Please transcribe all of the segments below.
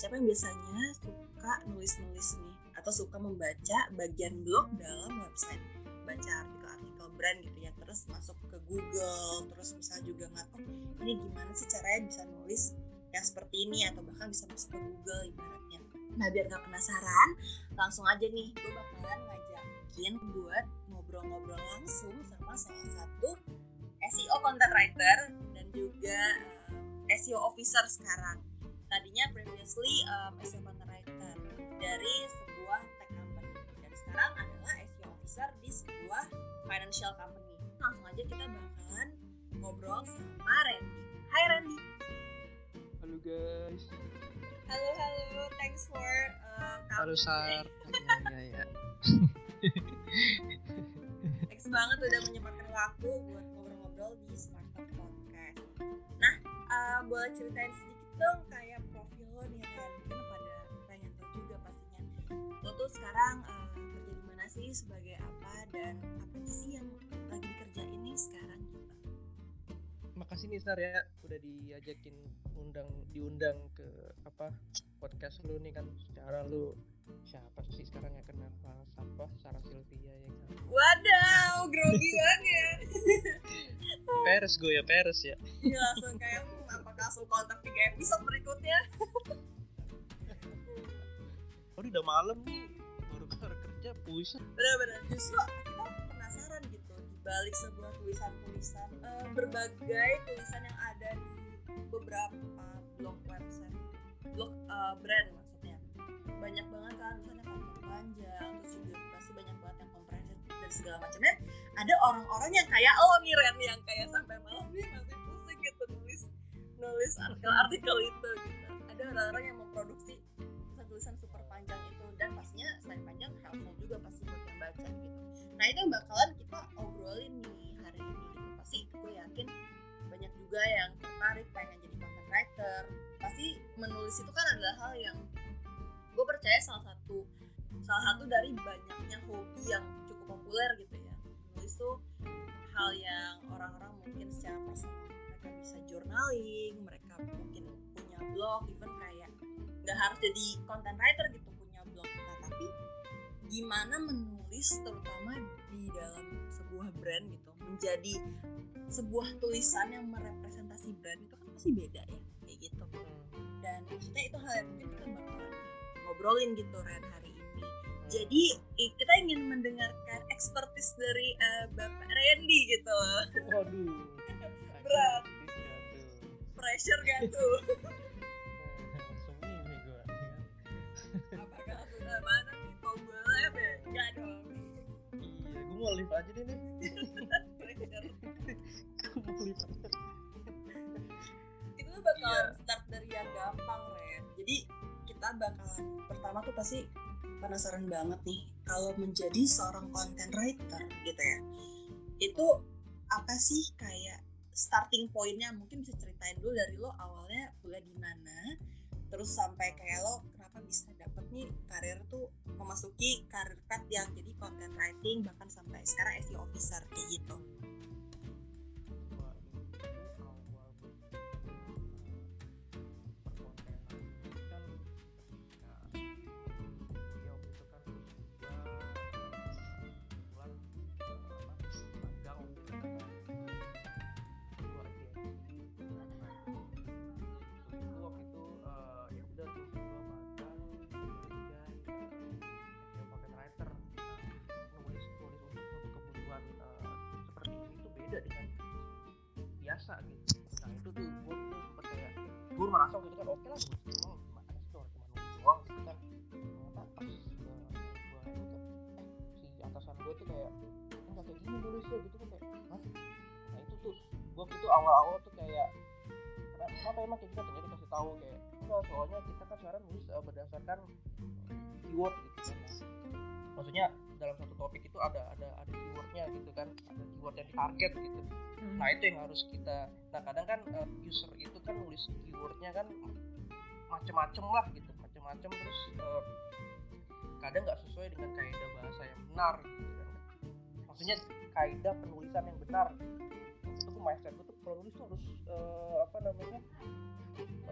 siapa yang biasanya suka nulis-nulis nih? Atau suka membaca bagian blog dalam website? Baca artikel-artikel brand gitu ya terus masuk ke Google terus bisa juga nggak oh ini gimana sih caranya bisa nulis yang seperti ini? Atau bahkan bisa masuk ke Google ibaratnya. Nah biar nggak penasaran langsung aja nih gue bakalan ngajakin buat ngobrol-ngobrol langsung sama salah satu SEO content writer dan juga uh, SEO officer sekarang tadinya previously um, SEO writer dari sebuah tech company. Dan sekarang adalah SEO officer di sebuah financial company. Langsung aja kita bakalan ngobrol sama Randy. Hai Randy. Halo guys. Halo halo. Thanks for uh, Halo Sar ya, ya, ya. Thanks banget udah menyempatkan waktu buat ngobrol-ngobrol di Smart Talk Podcast. Nah, uh, boleh ceritain sedikit dong kayak profil lo nih kan? Mungkin pada pengen tahu juga pastinya. Lo tuh sekarang uh, kerja di mana sih sebagai apa dan apa sih yang lagi dikerjain nih sekarang gitu? Makasih nih Sar ya udah diajakin undang diundang ke apa podcast lu nih kan secara lu siapa sih sekarang yang kenal siapa Sarah Sylvia ya kan? Wadaw, grogi banget. Peres gue ya Peres ya. Iya langsung kayak apakah langsung kontak tiga episode berikutnya? Oh udah malam nih. Baru kelar kerja puisan. Bener-bener justru kita penasaran gitu di balik sebuah tulisan-tulisan eh, berbagai tulisan yang ada di beberapa blog website, blog eh, brand banyak banget kan misalnya panjang-panjang terus juga pasti banyak banget yang komprehensif dan segala macamnya. Ada orang-orang yang kayak oh nih Ren yang kayak sampai malam nih masih pusing gitu nulis nulis artikel-artikel itu gitu. Ada orang-orang yang memproduksi tulisan super panjang itu dan pastinya selain panjang helpful juga pasti buat yang baca gitu. Nah itu yang bakalan kita obrolin nih hari ini. Gitu pasti gue yakin banyak juga yang tertarik pengen jadi content writer. Pasti menulis itu kan adalah hal yang gue percaya salah satu salah satu dari banyaknya hobi yang cukup populer gitu ya. Menulis tuh hal yang orang-orang mungkin secara personal mereka bisa journaling mereka mungkin punya blog even kayak nggak harus jadi content writer gitu punya blog. Nah tapi gimana menulis terutama di dalam sebuah brand gitu menjadi sebuah tulisan yang merepresentasi brand itu kan pasti beda ya kayak gitu. Dan maksudnya itu hal yang mungkin kita bakalan ngobrolin gitu Ren hari ini. Jadi kita ingin mendengarkan expertise dari uh, Bapak Randy gitu. Waduh. Berat. Pressure gak tuh? Apakah mana nih? Ya? Dong. Iya gue mau live aja deh nih gue mau live aja. Itu bakalan Iya. start dari yang gampang Ren. Jadi kita bakalan pertama tuh pasti penasaran banget nih kalau menjadi seorang content writer gitu ya itu apa sih kayak starting pointnya? Mungkin bisa ceritain dulu dari lo awalnya kuliah di mana terus sampai kayak lo kenapa bisa dapet nih karir tuh memasuki karir yang jadi content writing bahkan sampai sekarang SEO officer kayak gitu tuh gue tuh sempet kayak gue merasa waktu itu kan oke lah gue doang gimana sih orang cuma doang gitu kan. Ternyata pas gue gue eh si atasan gue tuh kayak enggak kayak gini nulisnya gitu kan kayak Hah? nah itu tuh gue waktu itu awal-awal tuh kayak "Kenapa- emang kayak gitu? Ternyata dikasih tahu kayak enggak soalnya kita kan sekarang nulis eh, berdasarkan keyword gitu kan. Maksudnya dalam satu topik itu ada ada ada keywordnya gitu kan ada keyword yang target gitu. Nah itu yang harus kita nah kadang kan eh, user itu kan nulis keywordnya kan macem-macem lah gitu macem-macem terus eh, kadang nggak sesuai dengan kaidah bahasa yang benar gitu kan. Maksudnya kaidah penulisan yang benar. Itu tuh mindset gue tuh kalau nulis tuh harus eh, apa namanya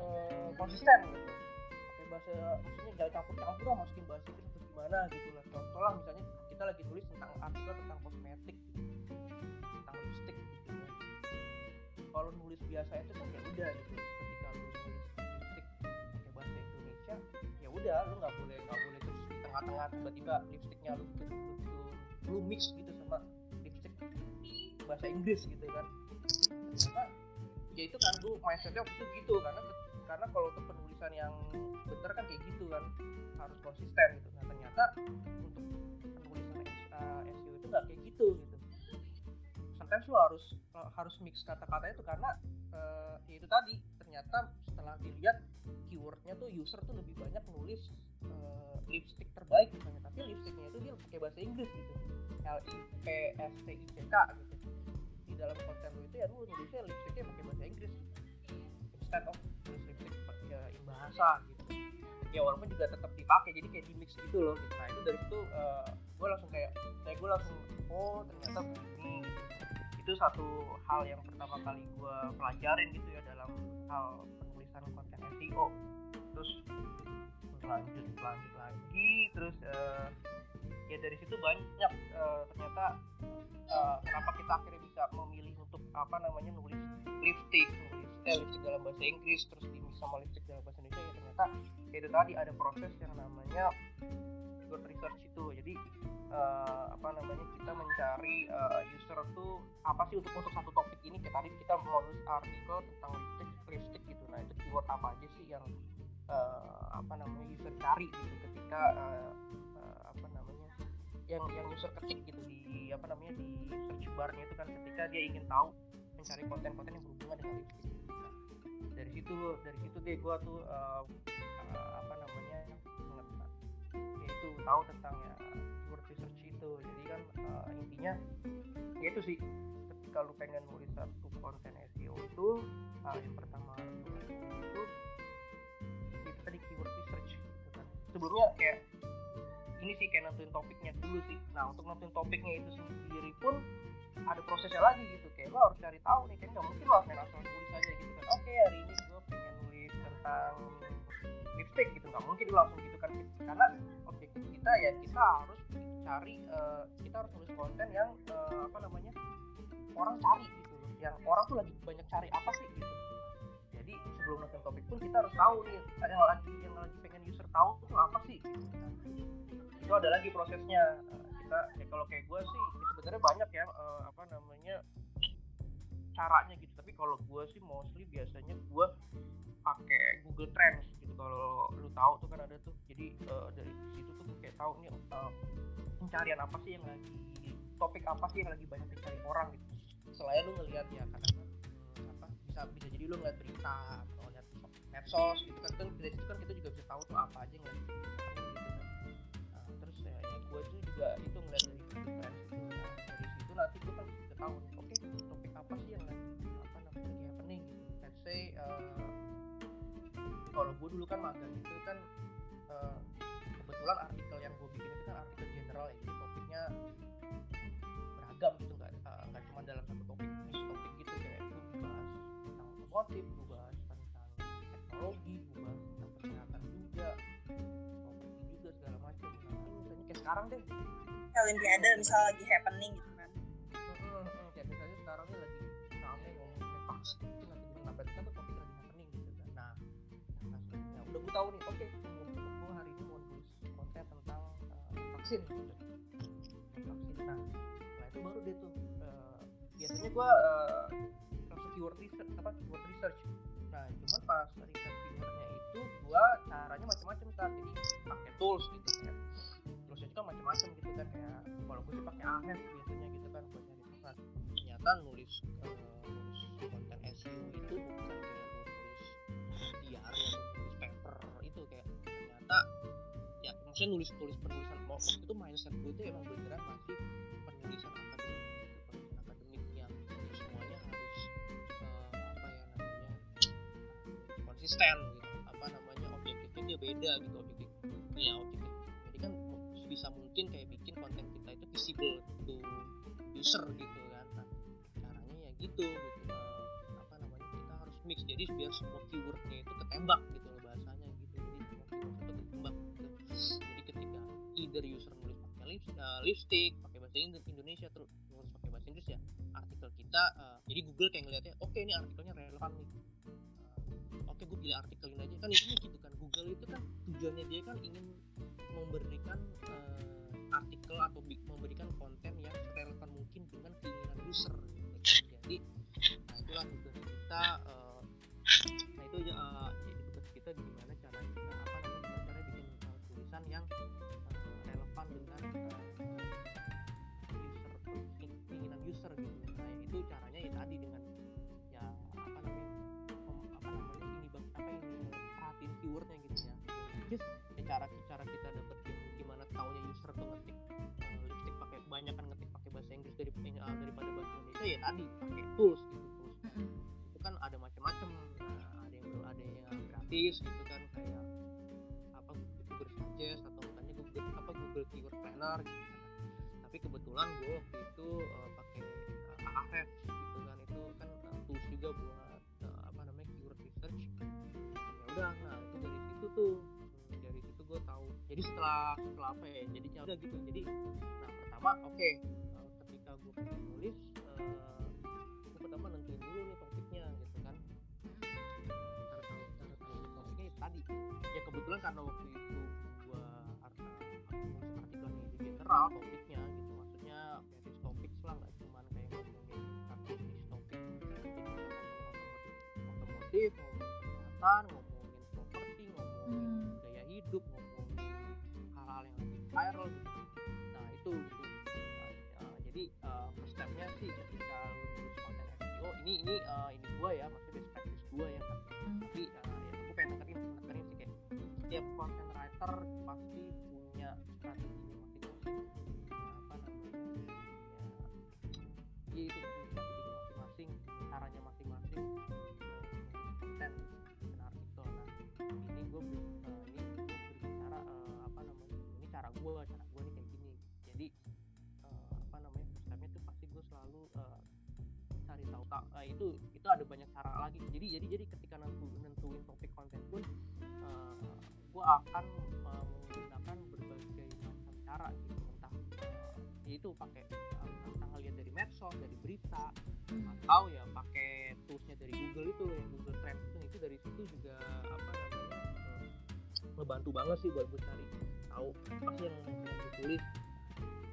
eh, konsisten gitu. Pakai bahasa maksudnya jangan campur-campur lah masukin bahasa atau gimana gitu lah. Contoh lah misalnya kita lagi tulis tentang artikel tentang kosmetik gitu. tentang lipstick gitu kan. Kalau nulis biasa itu kan ya udah gitu. Ketika lu nulis lipstick pakai bahasa Indonesia ya udah lu nggak boleh nggak boleh terus di tengah-tengah tiba-tiba lipsticknya lu, lu, lu, lu mix gitu sama lipstick bahasa Inggris gitu kan. Karena ya itu kan lu mindsetnya waktu itu gitu. Karena karena kalau untuk penulisan yang bener kan kayak gitu kan. Harus konsisten gitu. Nah ternyata untuk penulisan uh, SEO itu nggak kayak gitu gitu. Sometimes lu harus uh, harus mix kata-kata itu karena uh, itu tadi ternyata setelah dilihat keywordnya tuh user tuh lebih banyak nulis uh, lipstick terbaik misalnya. Tapi lipsticknya itu dia pakai bahasa Inggris gitu. L I P S T I C K gitu. Di dalam konten lu itu ya lu nulisnya lipsticknya pakai bahasa Inggris. Instead of nulis lipstick ya bahasa gitu ya walaupun juga tetap dipakai jadi kayak di mix gitu loh gitu. nah itu dari situ uh, gue langsung kayak saya gue langsung oh ternyata begini itu satu hal yang pertama kali gue pelajarin gitu ya dalam hal penulisan konten SEO terus lanjut lanjut lagi terus uh, ya dari situ banyak uh, ternyata uh, kenapa kita akhirnya bisa memilih apa namanya nulis lipstick nulis eh, lipstick dalam bahasa Inggris terus di sama lipstick dalam bahasa Indonesia ya ternyata ya itu tadi ada proses yang namanya keyword research itu. Jadi uh, apa namanya kita mencari uh, user tuh apa sih untuk untuk satu topik ini? Kayak tadi kita mau artikel tentang lipstick lipstick gitu. Nah itu keyword apa aja sih yang uh, apa namanya user cari gitu ketika uh, uh, apa namanya yang yang user ketik gitu di apa namanya di search barnya itu kan. Ketika dia ingin tahu mencari konten-konten yang berhubungan dengan nah, dari situ dari situ deh gua tuh uh, apa namanya yaitu tahu tentang ya keyword research itu. Jadi kan uh, intinya ya itu sih. Ketika lu pengen nulis satu konten SEO itu uh, yang pertama itu itu tadi keyword research gitu kan. Sebelumnya kayak ini sih kayak nentuin topiknya dulu sih. Nah untuk nentuin topiknya itu sendiri pun ada prosesnya lagi gitu. Kayak lo harus cari tahu nih kan nggak mungkin lo asal tulis aja gitu kan. Oke hari ini gue pengen nulis tentang lipstick gitu. Nggak mungkin lo langsung gitu kan. Karena objektif kita ya kita harus cari uh, kita harus nulis konten yang uh, apa namanya orang cari gitu yang orang tuh lagi banyak cari apa sih gitu. Jadi sebelum nonton topik pun kita harus tahu nih ada yang lagi yang lagi pengen user tahu itu apa sih gitu. Nah, itu ada lagi prosesnya kita ya kalau kayak gue sih sebenarnya banyak ya uh, apa namanya caranya gitu. Tapi kalau gue sih mostly biasanya gue pakai Google Trends gitu. Kalau lu tahu tuh kan ada tuh. Jadi uh, dari situ tuh kayak tahu nih uh, pencarian apa sih yang lagi topik apa sih yang lagi banyak dicari orang gitu. Selain lu ngelihat ya hmm, apa bisa bisa jadi lu ngeliat berita atau ngeliat medsos gitu kan. Kan dari situ kan kita juga bisa tahu tuh apa aja yang gitu kan terus ya, ya gue tuh juga itu ngeliat dari itu nah, dari situ nanti gue kan tahu oke okay, topik apa sih yang lagi apa namanya lagi happening? Gitu let's say uh, kalau gue dulu kan magang itu kan uh, kebetulan artikel yang gue bikin itu kan artikel general ya. Jadi topiknya beragam gitu nggak uh, nggak cuma dalam satu topik topik gitu. Kayak gue bahas tentang otomotif sekarang deh. Olimpiade misal lagi happening gitu kan. Hmm, hmm, kayak misalnya sekarang ini lagi rame ngomongin vaksin itu nanti berarti kan tuh topik lagi happening gitu kan. Nah nah, udah gue tahu nih oke okay, gue hari ini mau nulis konten tentang uh, vaksin gitu. Vaksin. Nah nah itu baru dia tuh uh, biasanya gue uh, langsung keyword research apa keyword research. Nah cuman pas riset keywordnya itu gue caranya macam-macam kan jadi pakai tools gitu macam-macam gitu kan kayak kalau gue sih pakai Ahrefs biasanya gitu kan buat nyari tempat. Ternyata nulis uh, nulis konten SEO itu bukan kayak nulis diary atau nulis paper itu kayak ternyata ya maksudnya nulis tulis penulisan mau itu mindset gue itu emang beneran masih penulisan akademik gitu. Penulisan akademik yang semuanya harus uh, apa ya namanya konsisten gitu. Apa namanya objektifnya dia beda gitu objektif ya objektif bisa mungkin kayak bikin konten kita itu visible to user gitu kan. Nah, caranya ya gitu gitu. Uh, apa namanya kita harus mix. Jadi biar semua keywordnya itu ketembak gitu bahasanya gitu. Jadi semua keyword satu berkembang gitu. jadi ketika either user nulis pakai lip, uh, lipstick pakai bahasa Indonesia terus nulis pakai bahasa Inggris ya artikel kita uh, jadi Google kayak ngeliatnya oke okay, ini artikelnya relevan nih. Uh, oke okay, gue pilih artikel ini aja. Kan itu gitu kan. Google itu kan tujuannya dia kan ingin memberikan uh, artikel atau memberikan konten yang relevan mungkin dengan keinginan user gitu. jadi nah itulah tugas kita uh, nah itu uh, tugas kita gimana cara kita apa namanya cara bikin uh, tulisan yang uh, relevan dengan uh, uh, daripada bahasa Indonesia ya tadi pakai tools gitu tools. Itu kan ada macam-macam nah, ada yang ada yang gratis gitu kan kayak apa Google Suggest atau misalnya Google apa Google Keyword Planner gitu kan. Tapi kebetulan gue waktu itu uh, pakai uh, Ahrefs gitu kan itu kan uh, tools juga buat uh, apa namanya keyword research. Ya udah nah itu dari situ tuh dari situ gue tahu. Jadi setelah setelah apa ya jadi udah gitu. Jadi nah pertama oke okay, uh, gue pengen nulis uh, gue pertama nentuin dulu nih topiknya gitu kan. Cara topiknya ya tadi. Ya kebetulan karena waktu itu gue nulis artikel di general topiknya gitu. Maksudnya various topics lah nggak cuman kayak ngomongin satu topik ngomongin otomotif ngomongin kesehatan ngomongin ini uh, ini gua ya maksudnya best practice gua ya kan tapi uh, ya gue pengen nekerin nekerin sih kayak setiap content writer pasti uh, itu itu ada banyak cara lagi. Jadi jadi jadi ketika nentu, nentuin topik konten pun uh, gue akan uh, menggunakan berbagai macam cara gitu. Entah uh, itu pakai uh, entah lihat dari medsos dari berita atau ya pakai toolsnya dari Google itu yang Google Trends itu itu dari situ juga apa namanya ngebantu banget sih buat gue cari tahu apa sih yang mau ditulis.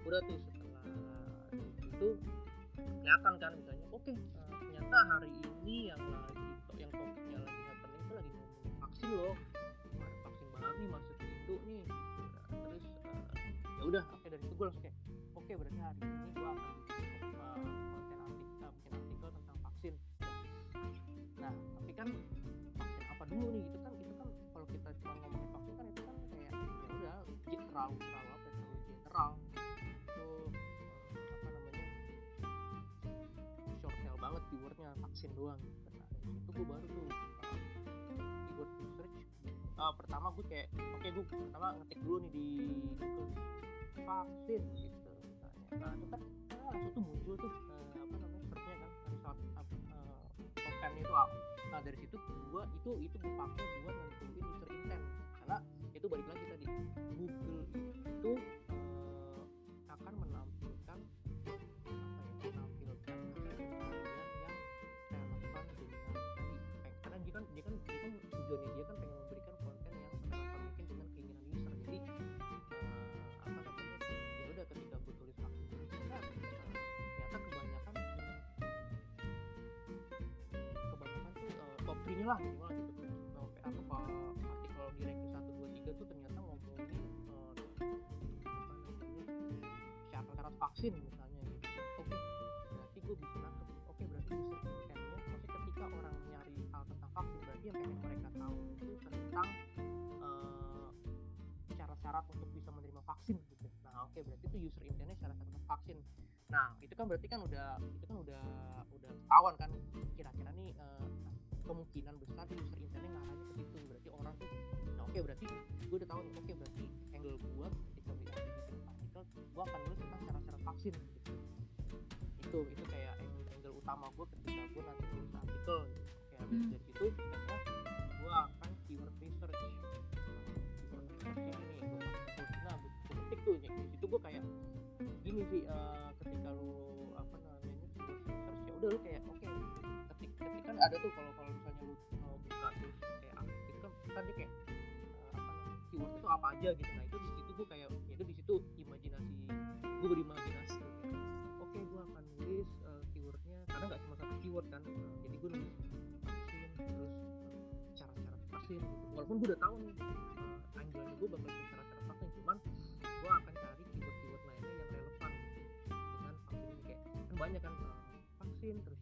Udah tuh setelah itu kelihatan kan misalnya oke okay, ternyata hari ini yang lagi yang topiknya lagi happening itu lagi ngomongin vaksin loh. Wah, vaksin baru nih masuk Indo nih. Nah, terus uh, ya udah oke okay, dari itu gue langsung kayak oke okay, berarti hari ini gue akan bikin konten artikel uh, bikin artikel tentang vaksin. Nah tapi kan vaksin apa dulu nih? Gitu kan itu kan kalau kita cuma ngomongin vaksin kan itu kan kayak ya udah general terlalu apa ya, terlalu general vaksin doang gitu nah dari gue baru tuh uh, keyword research uh, pertama gue kayak oke okay, gue pertama ngetik dulu nih di Google. Vaksin gitu. Misalnya nah itu kan ah, langsung tuh muncul tuh uh, apa namanya searchnya kan result uh, top 10 itu apa nah dari situ gua itu itu gue pakai buat nentuin user intent. Karena itu balik lagi tadi Google top 3 nya lah minimal gitu sampai apa artikel di ranking satu dua tiga tuh ternyata ngomongin uh, namanya syarat-syarat vaksin misalnya gitu. Oke berarti gue bisa nangkep. Oke berarti user intentnya maksudnya ketika orang nyari hal tentang vaksin berarti yang pengen mereka tahu itu tentang uh, syarat-syarat untuk bisa menerima vaksin gitu. Nah oke berarti itu user intentnya syarat-syarat vaksin. Nah itu kan berarti kan udah itu kan udah udah ketahuan kan kira-kira nih uh, kemungkinan besar user intentnya ngarahnya ke situ. Berarti orang tuh nah oke berarti gue udah tahu nih oke berarti angle gue ketika bikin artikel gue akan nulis tentang syarat-syarat vaksin gitu. Itu itu kayak angle, angle utama gue ketika gue nanti nulis artikel gitu. oke habis Hmm. dari situ ternyata gue akan keyword research. Keyword tuh di situ gue kayak gini sih uh, ketika lu apa namanya keyword research ya udah lu kayak oke okay, ketik ketik. Kan ada tuh kalau gitu dia kayak keyword itu apa aja gitu. Nah itu di situ gue kayak ya itu di situ imajinasi gue berimajinasi. Oke okay, gue akan nulis uh, keywordnya karena nggak cuma satu keyword kan. Uh, jadi gue nulis vaksin terus cara-cara vaksin gitu. Walaupun gue udah tahu nih uh, anjuran gue bakal cara-cara vaksin cuman gue akan cari keyword-keyword lainnya yang relevan dengan vaksin kayak kan banyak kan uh, vaksin terus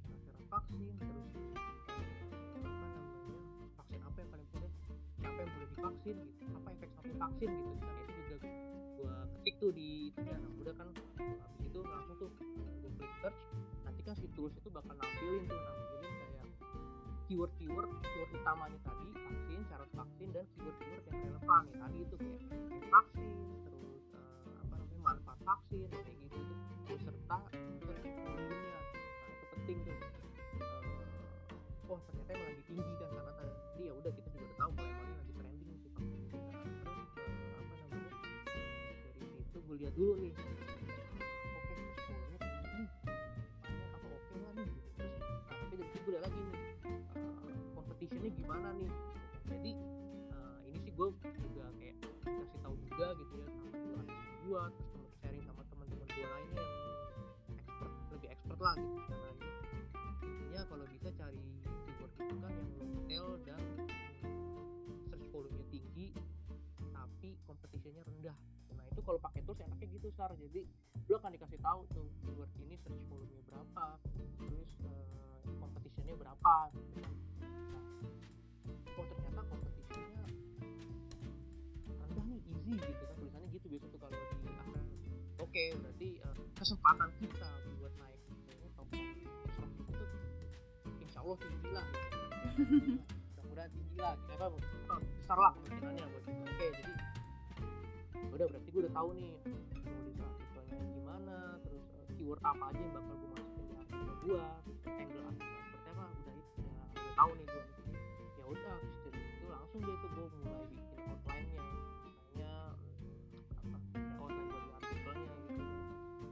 divaksin gitu. Apa efek samping vaksin gitu. Nah itu juga gue ketik tuh di itunya nah udah kan habis itu langsung tuh gue klik search. Nanti kan si tools itu bakal nampilin tuh nampilin kayak keyword-keyword keyword utamanya tadi vaksin syarat vaksin dan keyword-keyword yang relevan ya tadi itu kayak vaksin terus uh, apa namanya manfaat vaksin kayak gitu itu beserta volume-nya nah itu penting tuh. Uh, oh ternyata emang lagi tinggi kan karena tadi ya udah kita juga udah tahu kalau emang gue lihat dulu nih. Oke okay, volume tinggi apa oke lah nih? Gitu terus tapi dari situ lagi nih competitionnya gimana nih? Jadi uh, ini sih gue juga kayak kasih tahu juga gitu ya sama dua gue terus sharing sama teman-teman gue lainnya yang expert lebih expert lah gitu karena itu kalau pakai tools enaknya gitu sar. Jadi lo akan dikasih tahu tuh keyword ini search volume berapa terus uh, competitionnya berapa gitu kan. Oh ternyata kompetisinya rendah nih easy gitu kan. Tulisannya gitu biasa tuh kalau di akhir oke okay, berarti uh, kesempatan kita buat naik ini top itu insya Allah tinggi lah. Mudah-mudahan tinggi lah. Apa besar lah kemungkinannya buat itu. Oke okay, jadi udah berarti gue udah tahu nih nulis artikelnya gimana terus uh, keyword apa aja yang bakal gue masukin di artikel gue angle artikel seperti apa udah itu udah, udah tahu nih gue ya udah dari itu langsung dia tuh gue mulai bikin outline-nya. Misalnya apa ya outline buat artikelnya gitu.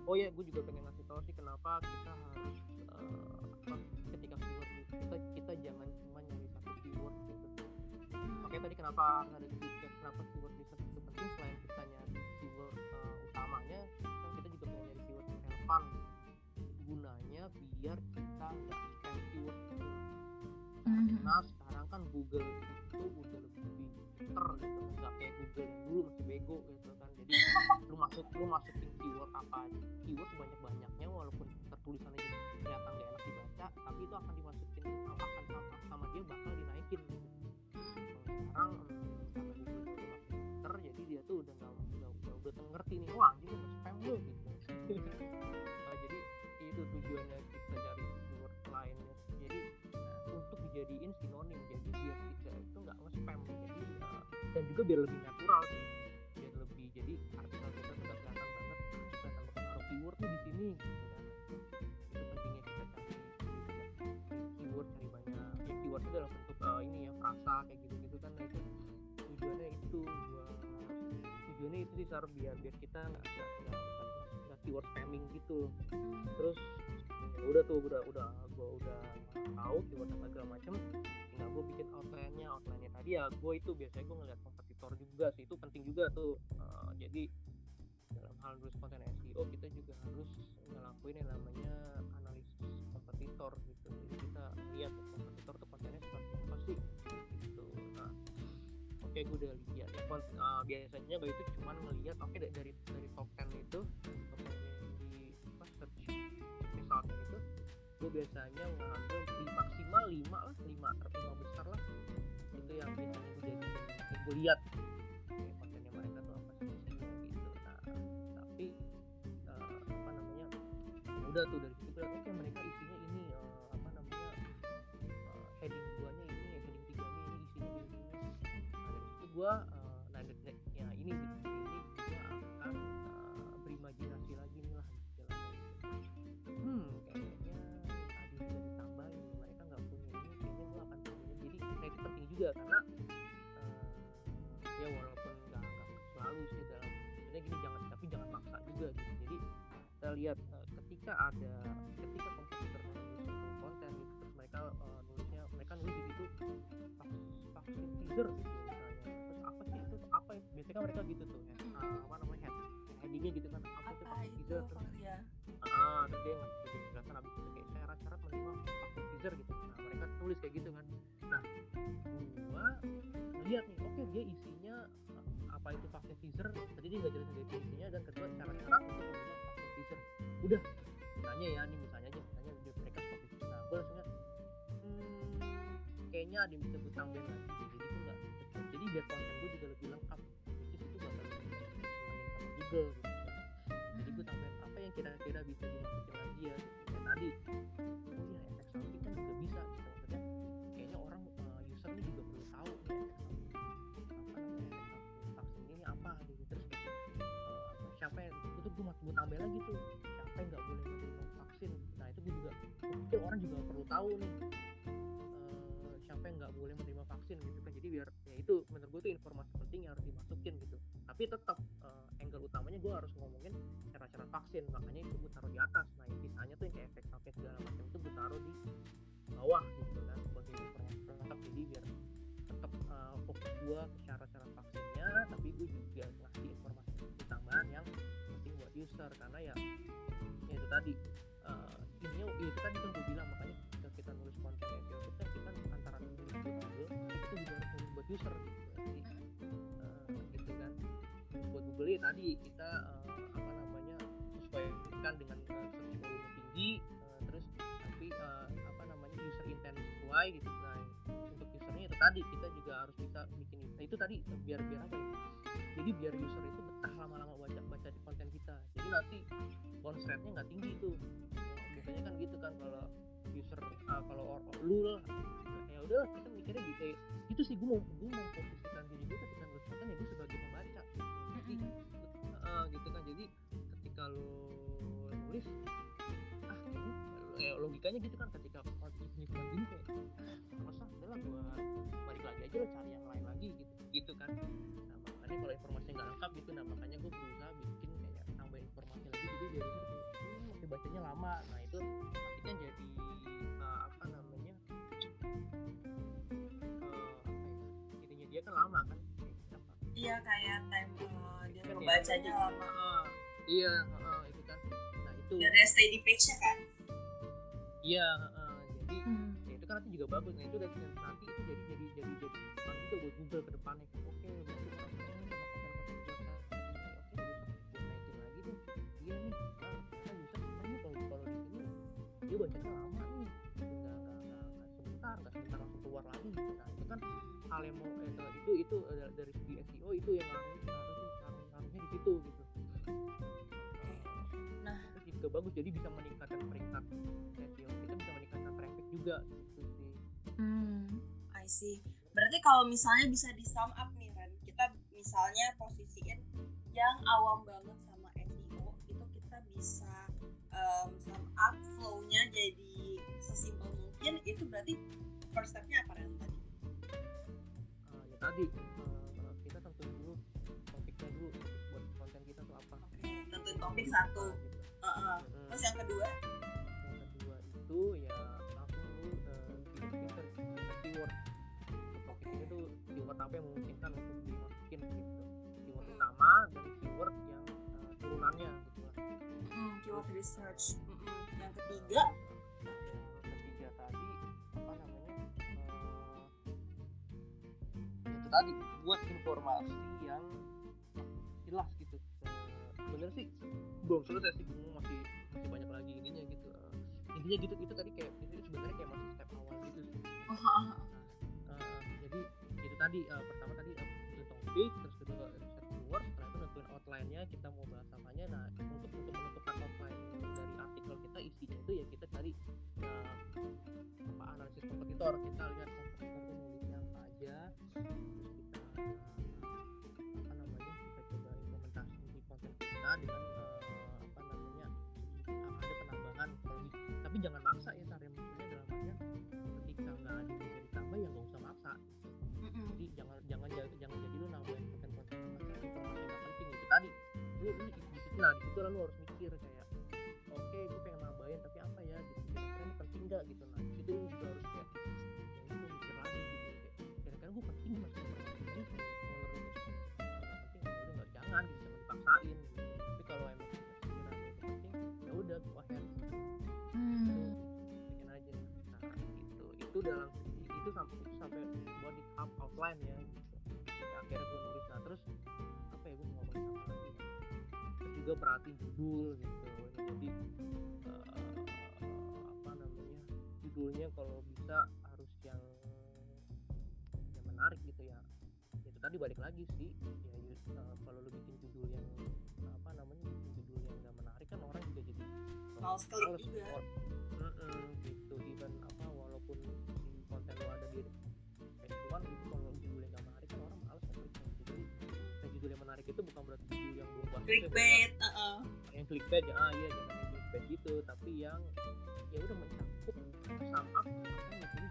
Oh ya gue juga pengen ngasih tahu sih kenapa kita harus uh, apa ketika keyword kita kita jangan cuma nyari satu keyword gitu. Oke tadi kenapa ada relevan gunanya biar kita nggak spam keyword gitu karena sekarang kan Google itu udah lebih pinter gitu. Nggak kayak Google yang dulu masih bego gitu kan. Jadi lu masuk lu masukin keyword apa aja. Keyword sebanyak banyaknya walaupun tertulisannya kelihatan gak enak dibaca tapi itu akan dimasukin akan sama, sama dia bakal dinaikin gitu. Kalau sekarang karena Google udah makin pinter jadi dia tuh udah nggak udah, udah, udah ngerti nih wah anjing spam lu gitu juga biar lebih natural sih. Biar lebih jadi artikel kita nggak kelihatan banget kelihatan berpengaruh keyword tuh di sini gitu kan. Itu pentingnya kita cari keyword cari banyak ya keyword itu dalam bentuk uh, ini ya frasa kayak gitu gitu kan nah itu tujuannya itu buat tujuannya itu sih biar biar kita nggak nggak keyword spamming gitu terus ya udah tuh udah udah gue udah tahu keyword apa segala macem tinggal gue bikin outline-nya. Outline-nya tadi ya gue itu biasanya gue ngeliat kompetitor juga sih itu penting juga tuh. Uh, jadi dalam hal nulis konten SEO kita juga harus ngelakuin yang namanya analisis kompetitor gitu. Jadi kita lihat kompetitor okay, gue udah lihat ya uh, biasanya gue itu cuman ngeliat oke okay, dari dari top 10 itu top 10 di apa search resultnya itu gue biasanya ngambil di maksimal 5 lah 5 5 besar lah itu yang biasanya gue jadi yang gue lihat ya, kontennya mereka tuh apa sih gitu. Nah tapi uh, apa namanya ya udah tuh dari gue uh, nah ya ini gitu ini gue akan uh, berimajinasi lagi nih lah istilahnya hmm kayaknya ada bisa ditambahin. Mereka nggak punya ini kayaknya gue akan punya jadi itu penting juga karena uh, ya walaupun nggak nggak selalu sih dalam sebenarnya gini jangan tapi juga gitu. Jadi kita lihat uh, ketika ada ketika komputer konten gitu terus mereka uh, nulisnya mereka nulis di situ vaksin teaser gitu biasanya kan mereka gitu tuh ya, uh, apa namanya head headingnya gitu kan apa, itu vaksin teaser terus. Ya. ah terus dia ngasih penjelasan abis itu kayak syarat-syarat menerima vaksin teaser gitu. Nah mereka tulis kayak gitu kan. Nah gua lihat nih oke okay, dia isinya apa itu vaksin teaser tadi dia nggak jelasin definisinya dan kedua syarat-syarat untuk menerima vaksin teaser. Udah tanya ya nih misalnya aja misalnya mereka seperti itu nah gue langsungnya hmm, kayaknya ada yang bisa gue tambahin lagi jadi gue nggak jadi biar konten gitu jadi gue tambahin apa yang kira-kira bisa dimasukin lagi ya? Ya tadi ya efek samping kan juga bisa gitu. Maksudnya kayaknya orang uh, user ini juga perlu tahu ya, apa namanya vaksin ini apa gitu. Terus uh, apa, siapa yang itu gue gue tambahin lagi tuh siapa yang nggak boleh menerima vaksin. Nah itu gue juga mungkin orang juga perlu tahu nih uh, siapa yang nggak boleh menerima vaksin gitu kan. Jadi biar ya itu menurut gue tuh informasi penting yang harus dimasukin gitu. Tapi tetap utamanya gue harus ngomongin cara-cara vaksin makanya itu gue taruh di atas. Nah yang sisanya tuh yang kayak efek samping segala macam itu gue taruh di bawah gitu kan sebagai pelengkap jadi biar tetap uh, fokus gue ke cara-cara vaksinnya tapi gue juga ngasih informasi tambahan yang penting buat user. Karena ya, ya itu tadi uh, ini ya itu kan itu gue bilang makanya ketika kita nulis konten SEO itu kan kita antara nulis buat itu juga harus nulis buat user. gitu ya tadi kita uh, apa namanya sesuaikan dengan uh, tinggi uh, terus tapi uh, apa namanya user intent sesuai gitu. Nah untuk usernya itu tadi kita juga harus bisa bikin nah itu tadi biar biar apa ya? Jadi biar user itu betah lama-lama baca baca di konten kita. Jadi nanti bounce nggak tinggi tuh. Biasanya kan gitu kan kalau user uh, kalau or, or, lu ya udah kita mikirnya gitu ya. Itu sih gue mau gue mau posisikan diri gue ketika nulis konten ya gue sebagai pembaca jadi uh, gitu kan. Jadi ketika lo nulis ah ini ya, logikanya gitu kan. Ketika konten ini cuma gini kayak masa udahlah gue balik lagi aja lo cari yang lain lagi gitu. Gitu kan. Nah makanya kalau informasinya nggak lengkap gitu nah makanya gue berusaha bikin kayak tambahin informasi lagi. Jadi biar hmm, masih bacanya lama. Nah itu kan jadi uh, apa namanya uh, apa ya dia kan lama kan. Iya kayak time uh, Kan ya, membacanya lama uh, iya uh, itu kan. Nah itu. Dan dia stay di page nya kan? Iya uh, jadi hmm. ya itu kan nanti juga bagus. Nah itu dari nanti itu jadi jadi jadi jadi masukan juga buat Google ke depannya. Oke berarti iya ah kan kan dia bacanya lama nih. Nggak nggak nggak sebentar nggak sebentar langsung keluar lagi. Gitu nah itu kan hal yang mau eh, itu itu eh, dari segi SEO itu yang harus harus situ gitu Nah. itu juga bagus jadi bisa meningkatkan peringkat SEO kita bisa meningkatkan traffic juga gitu sih Hmm, I see. Berarti kalau misalnya bisa di sum up nih Ren, kita misalnya posisiin yang awam banget sama SEO itu kita bisa um, sum up flow-nya jadi sesimpel mungkin itu berarti first step-nya apa Ren tadi? uh, ya tadi topik satu. Uh-uh. Mm-mm. Terus yang kedua, yang kedua itu ya langsung lu uh, pinter keyword topik itu tuh keyword apa yang memungkinkan untuk dimasukin gitu keyword utama dan keyword yang uh, turunannya gitu lah hmm, keyword research. Mm-mm. Yang ketiga, yang ketiga tadi apa namanya eh, itu tadi buat informasi yang jelas bener sih belum selesai sih gue masih masih banyak lagi ininya gitu. Eh, intinya gitu itu tadi kayak itu sebenarnya kayak masih step awal gitu. Sih. Eh, jadi itu tadi eh, pertama tadi eh, nentuin topik terus kedua riset keyword setelah itu nentuin outline-nya kita mau bahas apanya. Nah untuk untuk menentukan outline dari artikel kita isinya itu ya kita cari eh, apa analisis kompetitor kita lihat kompetitor itu nulisnya apa aja konten dengan eh, apa namanya ada penambahan kalau tapi jangan maksa ya cara maksudnya dalam artian ketika nggak ada bisa ditambah ya nggak usah maksa. Mm-mm. jadi jangan jangan ja- jangan jadi lu nambahin konten-konten yang macam informasi yang nggak penting itu tadi. Lu lu di situ nah di situ lalu harus mikir kayak oke gue pengen nambahin tapi apa ya gitu kira-kira penting nggak? Gitu dalam segi itu sampai itu sampai buat di tahap outline ya. Gitu. Ya, akhirnya gue nulis. Nah terus apa ya gue mau ngomongin apa lagi? Terus juga perhatiin judul gitu. Jadi eh, apa namanya judulnya kalau bisa harus yang yang menarik gitu ya. Itu tadi balik lagi sih. Ya eh, kalau lu bikin judul yang apa namanya bikin judul yang nggak menarik kan orang juga jadi Males klik juga. gitu. Even apa walaupun lu ada di one gitu kalau judulnya nggak menarik kan orang males ya klik gitu jadi nah, judul yang menarik itu bukan berarti judul yang buang Clickbait, uh-uh. yang clickbait ya ah iya jangan yang clickbait gitu. Tapi yang ya udah mencakup up apa yang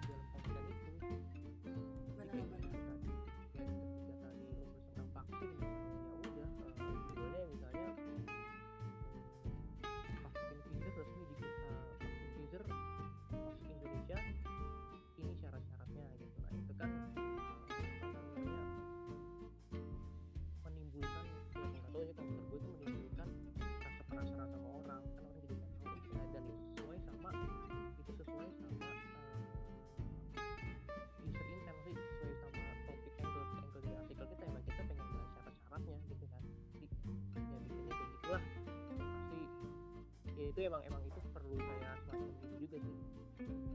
itu emang emang itu perlu kayak semacam itu juga sih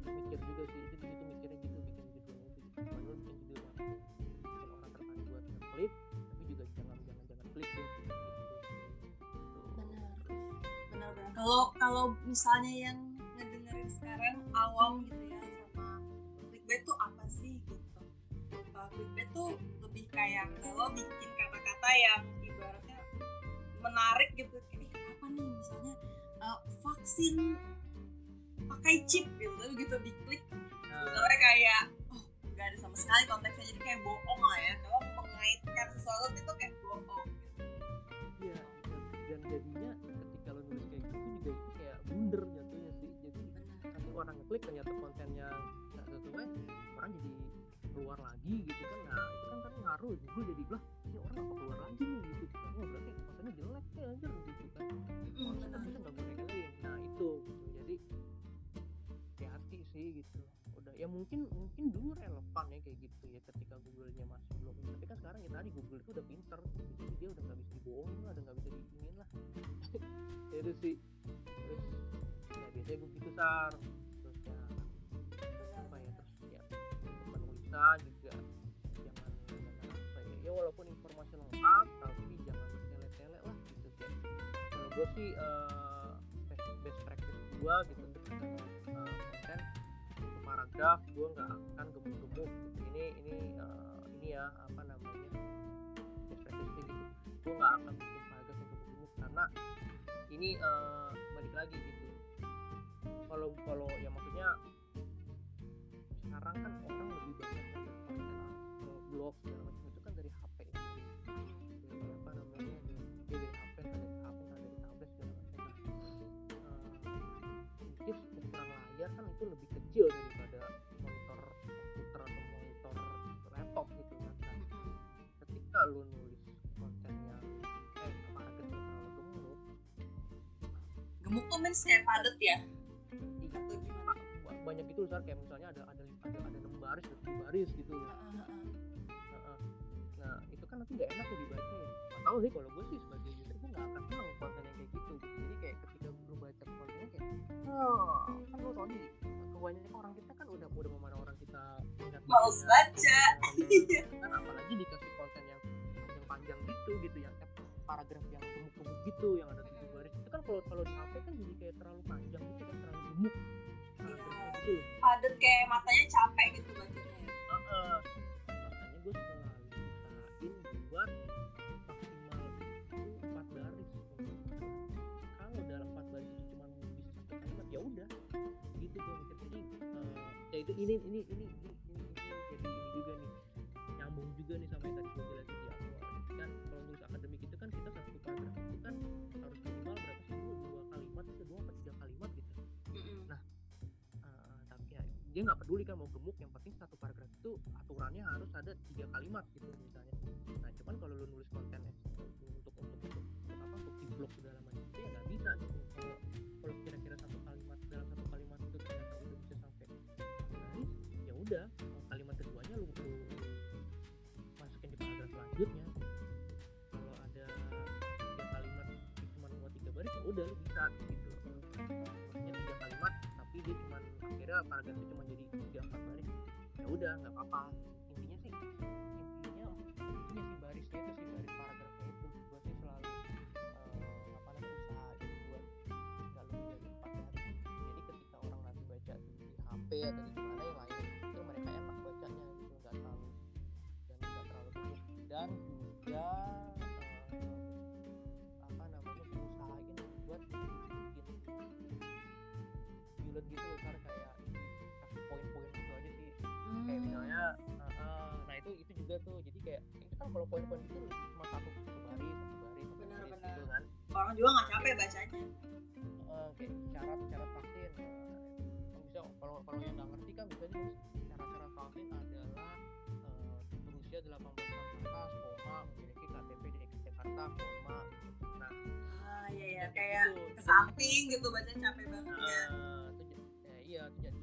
mikir juga sih itu itu mikirnya gitu bikin judulnya itu gitu Bukan lu bikin judul bikin orang tertarik buat ngeklik tapi juga jangan jangan jangan klik gitu Benar. Benar-benar. Kalau kalau misalnya yang ngedengerin sekarang awam gitu ya sama clickbait tuh apa sih gitu. Uh, clickbait tuh lebih kayak kalau bikin kata-kata yang ibaratnya menarik gitu vaksin pakai chip gitu tapi gitu diklik. Nah, sebenarnya kayak oh nggak ada sama sekali konteksnya jadi kayak bohong lah ya. Kalau mengaitkan sesuatu itu kayak bohong. Iya dan jadinya ketika lo nulis kayak gitu juga itu kayak blunder jatuhnya sih. Jadi nanti orang ngeklik ternyata kontennya nggak sesuai orang jadi keluar lagi gitu kan. Nah itu kan kan ngaruh. Gue jadi lah ini orang apa keluar lagi nih? Gitu. Kan oh berarti kontennya jelek ya anjir. Gitu mungkin mungkin dulu relevan ya kayak gitu ya ketika Google-nya masih belum. Tapi kan sekarang ya tadi Google itu udah pinter jadi dia udah nggak bisa dibohongin lah udah nggak bisa diinin lah. Ya itu sih. Terus ya biasanya gue gitu sar terus ya apa ya terus ya penulisan juga. Jangan jangan apa ya. Ya walaupun informasi lengkap tapi jangan bertele-tele lah gitu kayak. Kalau gue sih eh, best, practice gue gitu paragraf gue nggak akan gemuk-gemuk. Ini ini eh, ini ya apa namanya practice gitu gue nggak akan bikin paragraf yang gemuk-gemuk karena ini eh, balik lagi gitu. Kalau kalau ya maksudnya sekarang kan orang lebih banyak eh, blog segala macam. Itu kan dari HP dari apa namanya dari, dari HP dari HP dari tablet segala macam. Nah, eh, in case ukuran layar kan itu lebih kecil daripada lu nulis konten yang eh paragraf yang terlalu gemuk gemuk tuh means kayak padet ya? I- atau gimana? Ba- banyak itu Zar kayak misalnya ada ada ada ada enam baris ada tujuh baris gitu. Ya Heeh. nah itu kan nanti nggak enak ya dibaca ya. Nggak tahu sih kalau gue sih sebagai user gue nggak akan seneng konten yang kayak gitu. Jadi kayak ketika lu baca kontennya kayak oh kan lu tau nih kebanyakan orang kita kan udah udah memandang orang kita Males bacanya, baca. Iya. kan apalagi dikasih panjang gitu gitu yang paragraf yang gemuk-gemuk gitu yang ada tujuh baris. Itu kan kalau kalau di HP kan jadi kayak terlalu panjang gitu kan terlalu gemuk. Paragrafnya gitu. Padet kayak matanya capek gitu bacanya ya. Heeh. makanya gue selalu usahain buat maksimal itu empat baris. Kalau dalam empat baris itu cuma bisa satu kalimat ya udah. Gitu gue mikir jadi eh, ya itu ini, ini, ini dia nggak peduli kan mau gemuk yang penting satu paragraf itu aturannya harus ada tiga kalimat gitu misalnya. Nah cuman kalau lu nulis konten untuk untuk untuk, untuk apa untuk di blog segala macam itu ya nggak bisa gitu. Kalau kira-kira satu kalimat dalam satu kalimat itu ternyata udah bisa sampai garis ya udah kalimat keduanya lu, lu masukin di paragraf selanjutnya. Kalau ada tiga kalimat cuma buat tiga baris ya udah lu bisa akhirnya paragrafnya cuma jadi tiga empat baris ya udah nggak apa-apa. Intinya sih intinya intinya si barisnya itu si baris paragrafnya itu gue sih selalu uh, apa namanya usahain buat nggak lebih dari empat baris jadi ketika orang nanti baca di HP atau di juga tuh. Jadi kayak itu kan kalau poin-poin itu cuma satu satu baris satu baris satu baris gitu kan. Orang juga nggak capek bacanya. Uh, kayak syarat syarat vaksin. Uh, bisa kalau kalau yang nggak ngerti kan bisa nih syarat-syarat vaksin adalah uh, berusia 18 tahun ke atas koma memiliki KTP di Jakarta koma. Nah ah iya ya kayak gitu. ke samping gitu bacanya capek banget ya. Nah, itu j- ya, iya gitu tuh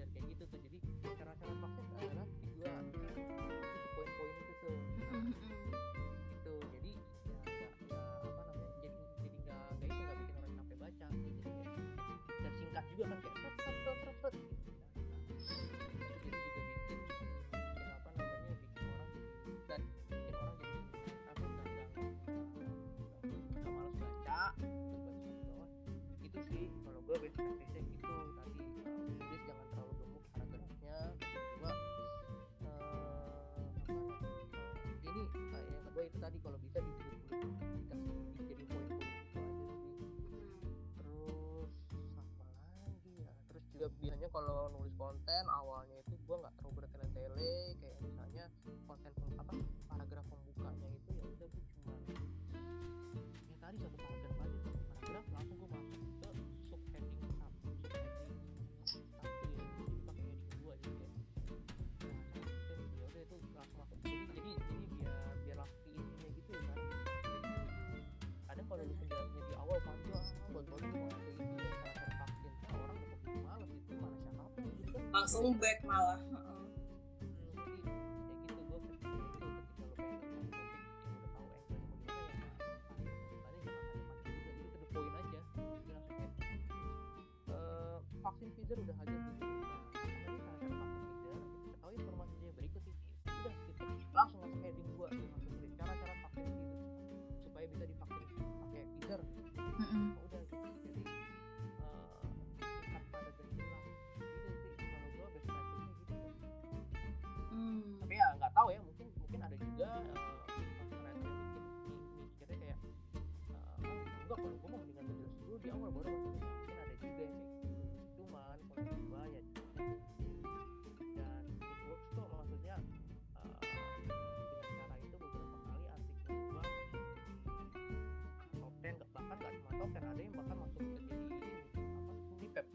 gue best practice gitu tadi uh, tulis jangan terlalu gemuk paragrafnya kedua uh, uh, ini uh, yang kedua itu tadi kalau bisa dibulut dikasih jadi poin-poin gitu aja sih. Terus apa lagi ya? Terus juga biasanya kalau nulis konten awalnya langsung kayak eh, vaksin Pfizer udah hadir di awal baru mungkin ada juga yang cuman kalau gue ya dan it works kok maksudnya uh, dengan cara itu beberapa kali artikel di top 10 bahkan nggak cuma top 10 ada yang bahkan masuk ke jadi apa snippet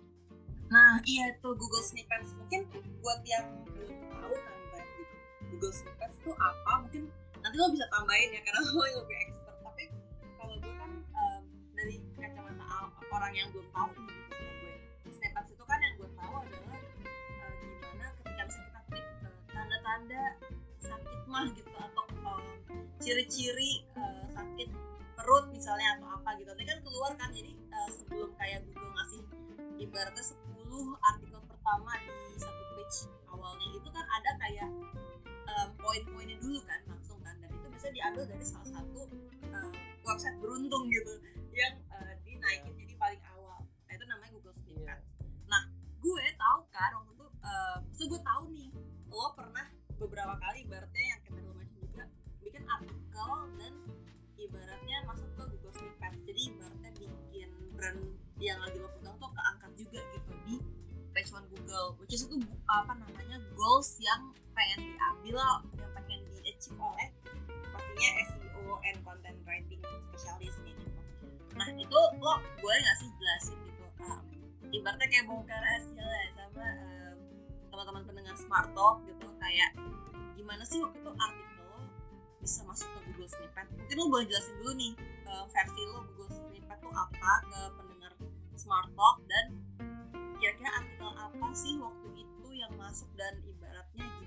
Nah, iya tuh Google Snippets. Mungkin buat yang belum tahu kan, gitu. Google Snippets tuh apa? Mungkin nanti lo bisa tambahin ya, karena lo yang lebih expert. Orang yang belum tahu nih, gitu, gue. Snippets itu kan yang gue tahu adalah eh, gimana ketika bisa kita klik eh, tanda-tanda sakit mah gitu atau em, ciri-ciri eh, sakit perut misalnya atau apa gitu. Nanti kan keluar kan, jadi eh, sebelum kayak Google ngasih ibaratnya 10 artikel pertama di satu page awalnya itu kan ada kayak em, poin-poinnya dulu kan langsung kan dan itu bisa diambil dari salah satu em, website beruntung gitu yang eh, dinaikin gue tahu kan waktu itu eh, maksud gue tahu nih lo pernah beberapa kali ibaratnya yang kita dulu mention juga bikin artikel dan ibaratnya masuk ke Google Snippet jadi ibaratnya bikin brand yang lagi lo pegang tuh keangkat juga gitu di page one Google which is itu apa namanya goals yang pengen diambil yang pengen di achieve oleh pastinya SEO and content writing specialist kayak gitu. Nah itu lo boleh nggak sih jelasin gitu ibaratnya kayak bongkar rahasia lah sama um, teman-teman pendengar Smart Talk gitu. Kayak gimana sih waktu itu artikel bisa masuk ke Google Snippet? Mungkin lo boleh jelasin dulu nih uh, versi lo Google Snippet tuh apa ke pendengar Smart Talk? Dan kira-kira artikel apa sih waktu itu yang masuk? Dan ibaratnya gimana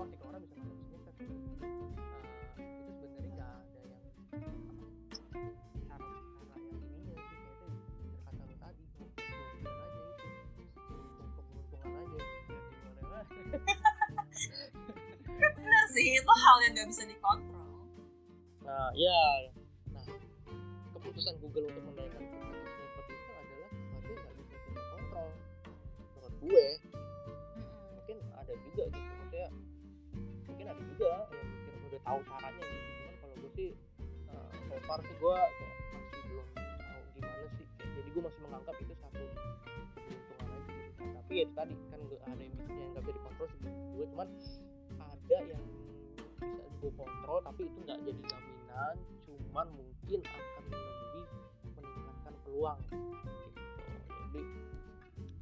kok artikel orang bisa ya gitu. Eh, itu sebenarnya nggak ada yang apa cara cara yang ininya sih kayak itu berkata lo tadi keberuntungan aja itu untung keberuntungan aja gimana lah benar sih itu hal yang nggak bisa dikontrol. Nah ya nah keputusan Google untuk menaikkan snippet itu adalah sesuatu yang nggak bisa kita kontrol menurut gue tahu caranya gitu. Cuman kalau gue sih uh, so far sih gue kayak masih belum tahu gimana sih. Jadi gue masih menganggap itu satu keberuntungan aja gitu. Tapi ya tadi kan gak ada yang bisa yang nggak bisa dikontrol sih gue cuman ada yang bisa gue kontrol tapi itu nggak jadi jaminan cuman mungkin akan lebih meningkatkan peluang. Gitu. Jadi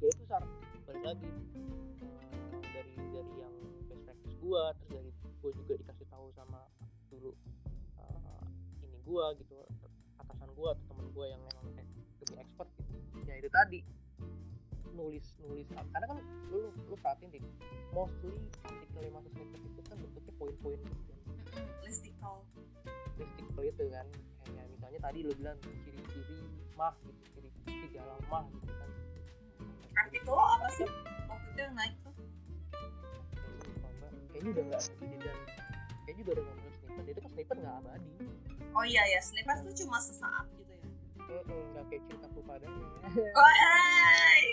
ya itu sar. Balik lagi eh, dari dari yang best practice gue terus dari gue juga dikasih gue gitu atasan gue atau temen gue yang memang kayak lebih expert gitu. Ya itu tadi. Nulis nulis karena kan lu lu perhatiin deh mostly artikel yang masuk snippet itu kan bentuknya poin-poin gitu kan. Listicle. Listicle itu kan kayak misalnya tadi lu bilang ciri-ciri mah gitu ciri-ciri dalam mah gitu kan. Artikel lo apa sih? Waktu itu yang naik tuh? Kayaknya udah nggak dan kayaknya udah nggak snippet itu kan snippet nggak abadi. Oh iya ya snippet tuh cuma sesaat gitu ya. Nggak kayak cintaku padanya. Oh hai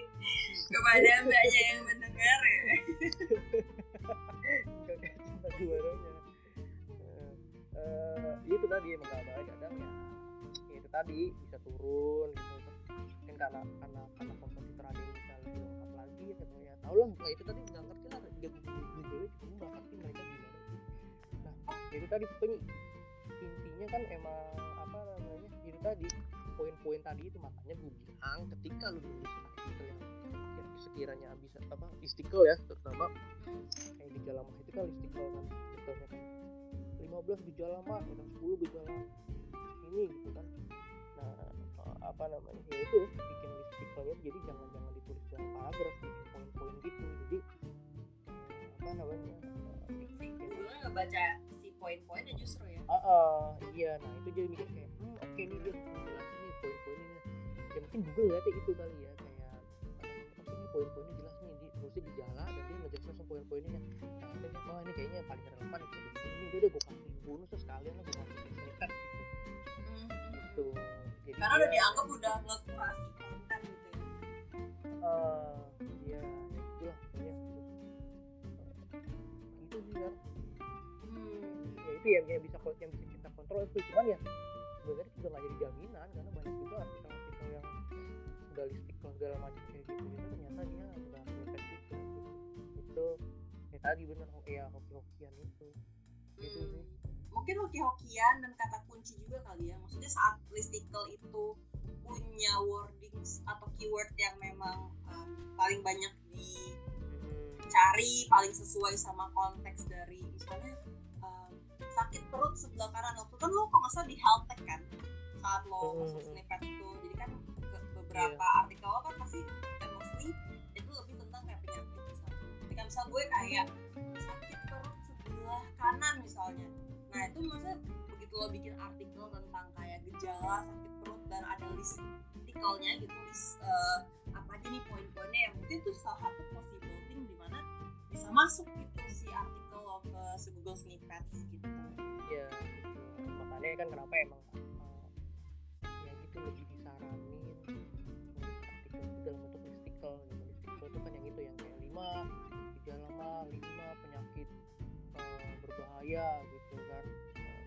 kepada mbaknya yang mendengar ya. Nggak kayak eh, itu tadi emang nggak abadi kadang ya ya itu tadi bisa turun gitu. Mungkin karena karena karena kompositor ada yang bisa lebih lengkap lagi atau ya. Tau lah itu tadi nggak ngerti lah dia itu tadi pokoknya intinya kan emang apa namanya itu tadi poin-poin tadi itu makanya gue bilang ketika lu nulis artikel yang sekiranya bisa apa istiqlal ya terutama kayak gejala mah itu kan istiqlal kan contohnya kan 15 gejala mah atau 10 gejala ini gitu kan. Nah apa namanya ya itu bikin istiqlalnya jadi jangan jangan ditulis dalam paragraf bikin poin-poin gitu. Jadi apa namanya eh, si Google nggak baca si poin-poinnya justru ya Ah, ah, iya, nah itu jadi mikir kayak, hmm, oke nih dia ngejelasin nih poin-poinnya. Ya mungkin Google lihatnya itu kali ya, kayak, oke nih poin-poinnya jelas nih, di terusnya gejala dan dia ngejelasin langsung poin-poinnya. Nah, akhirnya, oh ini kayaknya yang paling relevan kayak begini nih, udah gue kasih bonus terus sekalian lah gue masukin snippet gitu, gitu. Jadi karena udah dia- dianggap udah ngekurasi konten gitu ya eh iya, ya. Terus, eh, gitu sih, hmm. ya itu yang, yang bisa yang bisa kita kontrol itu. Cuman ya sebenarnya juga nggak jadi jaminan karena banyak juga artikel-artikel yang listicle segala macam kayak gitu. Itu ternyata dia nggak juga gitu. Itu ya tadi bener ya hoki-hokian itu. Gitu sih. Mungkin hoki-hokian dan kata kunci juga kali ya. Maksudnya saat listicle itu punya wordings atau keyword yang memang um, paling banyak dicari Hmm, paling sesuai sama konteks dari misalnya sakit perut sebelah kanan waktu kan lo kok nggak salah di health tech kan saat lo Hmm, masuk snippet itu. Jadi kan beberapa artikel lo kan pasti eh, mostly itu lebih tentang kayak penyakit misalnya. Ketika misal gue kayak sakit perut sebelah kanan misalnya. Nah itu maksudnya begitu lo bikin artikel tentang kayak gejala sakit perut dan ada list artikelnya gitu list eh, apa aja nih poin-poinnya. Yang mungkin tuh salah satu bisa masuk gitu si artikel lo ke si Google Snippets gitu. Ya gitu. makanya kan kenapa emang eh, ya gitu lebih disaranin artikel itu dalam bentuk listicle gitu listicle itu kan yang itu yang kayak lima gejala lima penyakit eh, berbahaya gitu kan. Eh,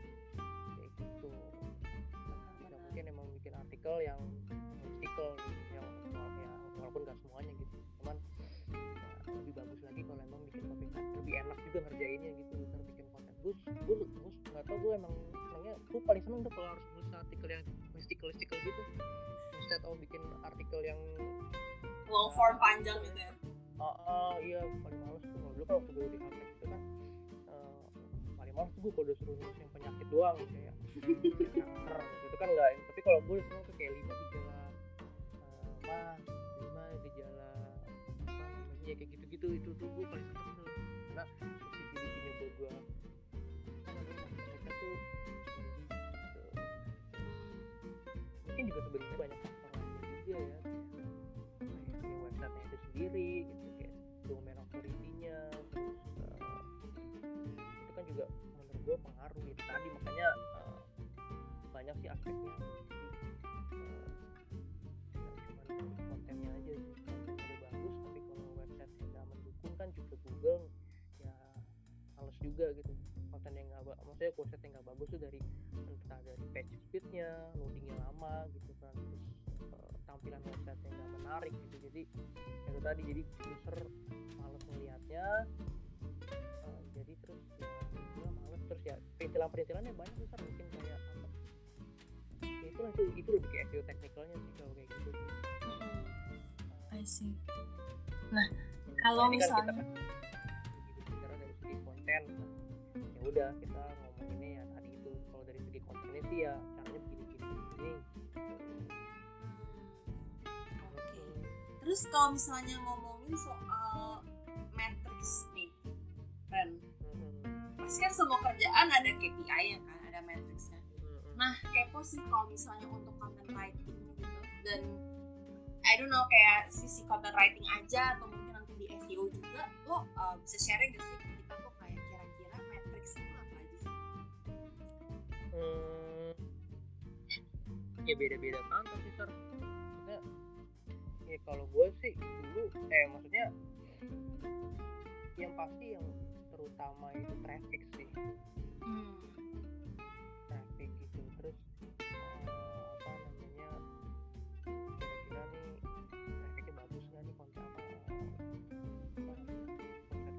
kayak gitu. Bisa mungkin emang bikin artikel yang gue gue nggak tau gue emang senangnya gue paling seneng tuh kalau harus nulis artikel yang mystical mystical gitu. Instead of bikin artikel yang long form panjang gitu ya? ah uh, iya paling males tuh kalau dulu kalau gue di HP gitu kan uh, paling males tuh gue kalau udah suruh nulis yang penyakit doang kayak kanker gitu. Kan enggak tapi kalau gue seneng tuh kayak lima gejala uh, mah lima gejala apa namanya ya kayak gitu-gitu. Itu tuh gue paling seneng tuh. Karena buat gue juga sebenarnya banyak lainnya juga ya kayak ya website itu sendiri gitu kayak domain authority-nya terus uh, itu kan juga menurut gue pengaruh gitu tadi makanya uh, banyak sih aspeknya. Jadi uh, cuma kontennya aja sih kontennya bagus tapi kalau website nggak mendukung kan juga Google ya males juga gitu konten yang nggak maksudnya website yang nggak bagus tuh dari entah dari page speednya loadingnya lama gitu kan terus uh, tampilan website yang nggak menarik gitu. Jadi itu tadi jadi user males melihatnya uh, jadi terus ya ya males. Terus ya perintilan perintilannya banyak besar mungkin kayak apa? Ya itu itu itu lebih kayak SEO teknikalnya sih kalau kayak gitu. Sih. I see. Nah kalau Nah, ini kan kita misalnya kan begitu bicara dari segi konten ya udah kita ngomonginnya ya tadi itu. Kalau dari segi kontennya sih ya caranya begini begini begini Oke. Terus kalau misalnya ngomongin soal matrix nih, Ren, pasti kan semua kerjaan ada KPI ya kan, ada matriksnya. Nah, kepo sih kalau misalnya untuk content writing gitu. Dan I don't know kayak sisi content writing aja atau mungkin nanti di SEO juga, lo uh, bisa sharing gak sih hmm, ya beda-beda kantor sih sir maksudnya ya kalau gue sih dulu eh maksudnya yang pasti yang terutama itu traffic sih. Hmm. traffic gitu terus eh, apa namanya kira-kira nih trafficnya bagus nggak nih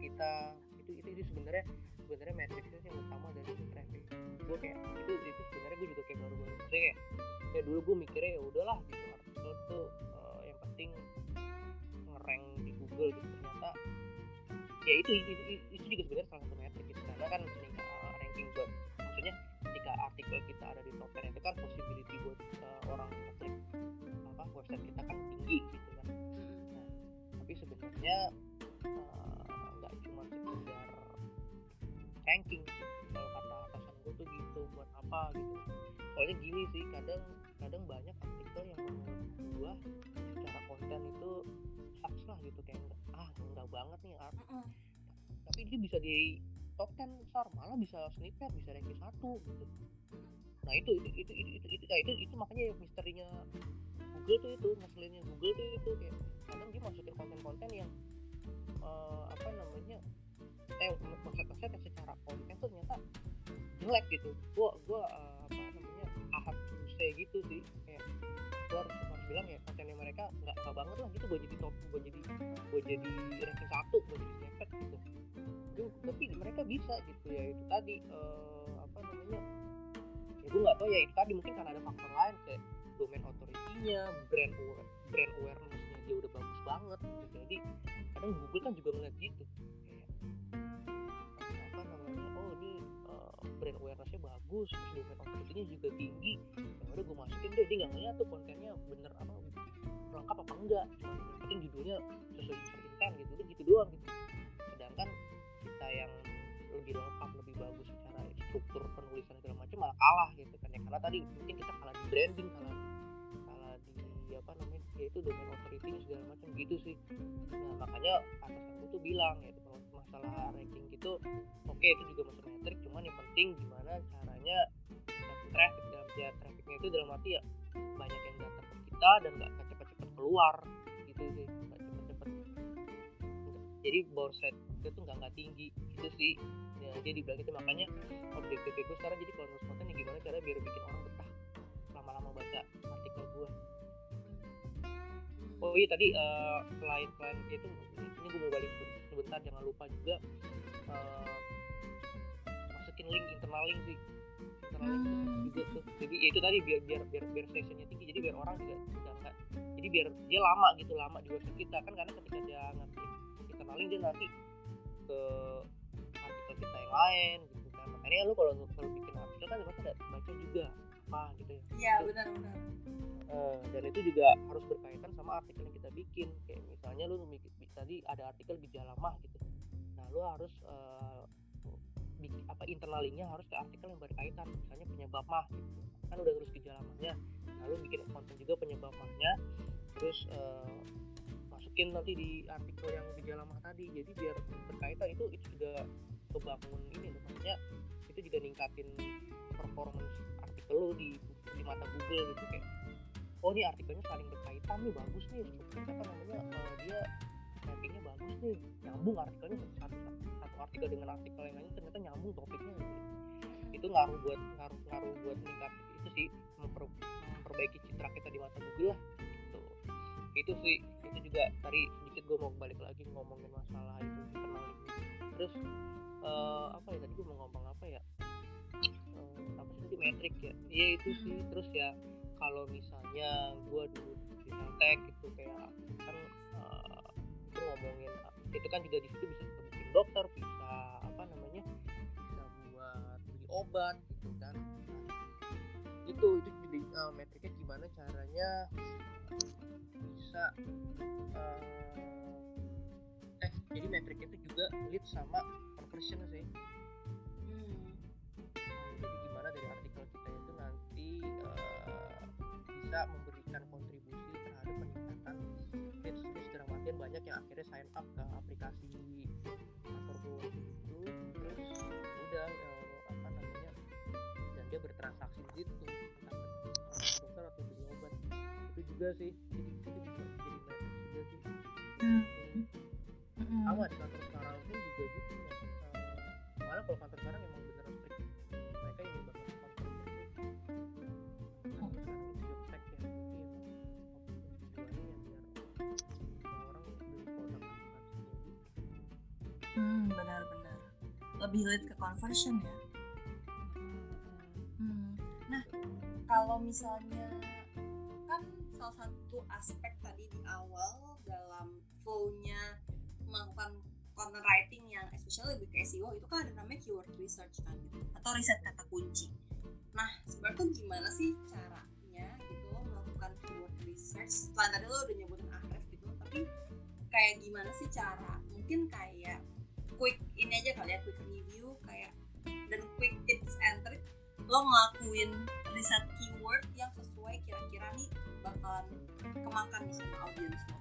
kita? Itu itu, itu sebenarnya sebenarnya matrixnya gue kayak itu itu sebenarnya gue juga kayak baru-baru maksudnya kayak ya dulu gue mikirnya ya udahlah gitu artikel tuh eh, yang penting ngerank di Google gitu ternyata ya itu itu, itu, juga sebenarnya salah satu metrik gitu karena kan meningkat ranking buat maksudnya ketika artikel kita ada di top 10 itu kan possibility buat eh, orang ngeklik apa website kita kan tinggi gitu kan. Nah, tapi sebenarnya nggak cuma sekedar ranking apa gitu. Soalnya gini sih kadang kadang banyak artikel yang menurut gua secara konten itu sucks lah gitu kayak ah enggak banget nih art. Mm-mm. tapi dia bisa di top 10 besar malah bisa snippet bisa ranking satu gitu. Nah itu itu itu itu itu, itu, nah, itu, itu makanya misterinya Google tuh itu ngeselinnya Google tuh itu kayak kadang dia masukin konten-konten yang eh, apa namanya eh konsep-konsep yang secara konten tuh ternyata jelek gitu. Gua gua eh, apa namanya ahad say gitu sih. Kayak gua harus harus bilang ya kontennya mereka nggak nggak banget lah gitu. Gua jadi top gua jadi gua jadi ranking satu gua jadi snippet gitu. Tapi- mereka bisa gitu ya itu tadi eh, apa namanya ya gue nggak tahu ya itu tadi mungkin karena ada faktor lain kayak domain authority-nya brand brand awareness-nya dia udah bagus banget gitu. jadi kadang Google kan juga ngeliat gitu brand awareness-nya bagus terus domain authority-nya juga tinggi ya udah gue masukin deh dia nggak ngeliat tuh kontennya bener apa lengkap apa enggak yang penting judulnya sesuai user intent gitu udah gitu doang gitu. Sedangkan kita yang lebih lengkap lebih bagus secara struktur penulisan segala macam malah kalah gitu kan ya. Karena tadi mungkin kita kalah di branding kalah kalah di apa namanya ya itu domain authority segala macam gitu sih. Nah makanya atasan gue tuh bilang ya itu kalau masalah ranking gitu oke itu juga masuk metrik cuman yang penting gimana caranya dapat traffic dalam ya trafficnya itu dalam arti ya banyak yang datang ke kita dan nggak cepet-cepet keluar gitu sih nggak cepet-cepet. Jadi bounce rate itu tuh nggak nggak tinggi gitu sih. Ya dia dibilang itu makanya objektif gue sekarang jadi kalau nulis konten ya gimana cara biar bikin orang betah lama-lama baca artikel gue oh iya tadi eh, selain selain itu ini gue mau balik sebentar jangan lupa juga eh, masukin link internal link sih. Internal link Hmm. juga tuh. Jadi ya itu tadi biar biar biar biar sessionnya tinggi jadi biar orang juga juga nggak jadi biar dia lama gitu lama di website kita. Kan karena ketika dia ngerti internal link dia nanti ke artikel kita yang lain gitu kan. Makanya lu kalau kalau bikin artikel kan pasti ada baca juga apa gitu ya. Iya benar-benar Eh, dan itu juga harus berkaitan sama artikel yang kita bikin. Kayak misalnya lu tadi ada artikel gejala mah gitu. Nah lu harus eh, bikin apa internal linknya harus ke artikel yang berkaitan. Misalnya penyebab mah gitu. Kan udah terus gejala mahnya. Lalu bikin konten juga penyebab mahnya. Terus eh, masukin nanti di artikel yang gejala mah tadi. Jadi biar berkaitan itu itu juga kebangun ini loh. Maksudnya itu juga ningkatin performance lu di di mata Google gitu kayak oh ini artikelnya saling berkaitan nih bagus nih apa namanya eh, dia rankingnya bagus nih nyambung artikelnya satu, satu, artikel dengan artikel yang lainnya ternyata nyambung topiknya. Gitu. itu ngaruh buat ngaruh ngaruh buat meningkat itu sih memper- memperbaiki citra kita di mata Google lah gitu. Itu sih itu juga tadi sedikit gue mau balik lagi ngomongin masalah itu internal terus eh, apa ya tadi gue mau ngomong apa ya apa sih metrik ya. Iya itu sih. Terus ya kalau misalnya gue dulu di Teltek itu kayak kan eh, itu ngomongin itu kan juga di situ bisa bikin dokter bisa apa namanya bisa buat beli obat gitu kan. Itu itu jadi eh, metriknya gimana caranya bisa eh, eh jadi metriknya itu juga lead sama conversion sih. hmm. Jadi gimana dari artikel kita itu nanti eh, bisa memberikan kontribusi terhadap peningkatan leads dalam artian banyak yang akhirnya sign up ke aplikasi gue itu terus udah eh, apa namanya dan dia bertransaksi di situ dokter atau beli obat itu juga sih jadi itu jadi juga sih Hmm. Gitu. Hmm. sama di kantor benar-benar lebih lead ke conversion ya. Hmm. kalau misalnya kan salah satu aspek tadi di awal dalam flow-nya melakukan content writing yang especially lebih ke SEO itu kan ada namanya keyword research kan gitu atau riset kata kunci. Nah sebenarnya tuh gimana sih caranya gitu melakukan keyword research? Selain tadi lo udah nyebutin Ahref gitu tapi kayak gimana sih cara? Mungkin kayak quick ini aja kali ya quick review kayak dan quick tips and trick. Lo ngelakuin riset keyword yang sesuai kira-kira nih bakalan kemakan nih sama audiens lo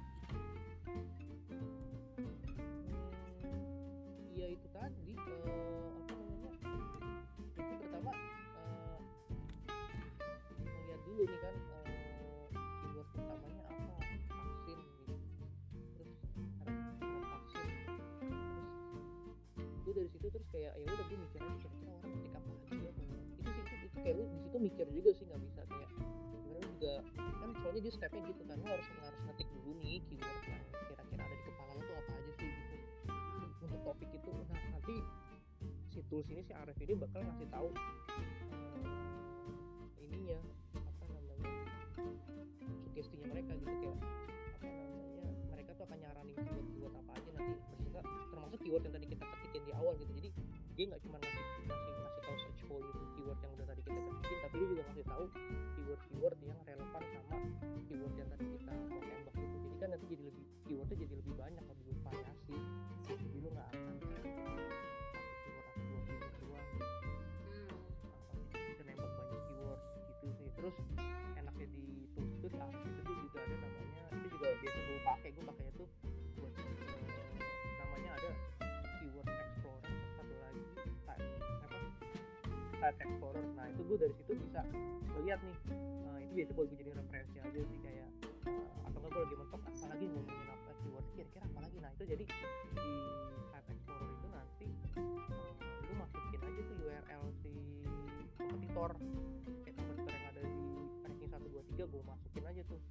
kayak ya udah gue mikir aja orang ketik apa lagi ya itu sih itu, itu kayak lu di situ mikir juga sih nggak bisa kayak sebenarnya juga kan soalnya dia stepnya gitu kan lu harus harus ngetik dulu nih keyword yang kira-kira ada di kepala lu tuh apa aja sih gitu. Untuk topik itu nah nanti si tools ini si Arif ini bakal ngasih tahu eh, ininya apa namanya sugestinya mereka gitu kayak apa namanya mereka tuh akan nyaranin keyword yang tadi kita ketikin di awal gitu. Jadi dia nggak cuma ngasih ngasih ngasih tahu search volume keyword yang udah tadi kita ketikin tapi dia juga ngasih tahu keyword keyword yang relevan sama keyword yang tadi kita mau tembak gitu. Jadi kan nanti jadi lebih keywordnya jadi lebih banyak lebih bervariasi jadi lu nggak explorer nah itu gue dari situ bisa ngeliat nih eh, itu biasa gue jadi referensi aja sih kayak eh, atau enggak gue lagi mentok apa lagi ngomongin apa keyword kira-kira apa lagi? Nah itu jadi di type explorer itu nanti eh, lu masukin aja tuh URL si kompetitor kayak kompetitor yang ada di ranking 1, 2, 3 gue masukin aja tuh.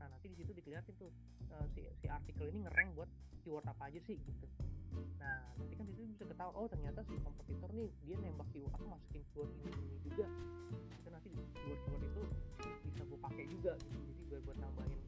Nah nanti di situ dikeliatin tuh eh, si, si artikel ini ngerank buat keyword apa aja sih gitu. Nah nanti kan itu bisa ketahuan oh ternyata si kompetitor nih dia nembak keyword aku masukin keyword ini, ini juga. Itu nanti keyword keyword itu bisa gue pakai juga gitu. Jadi gue buat nambahin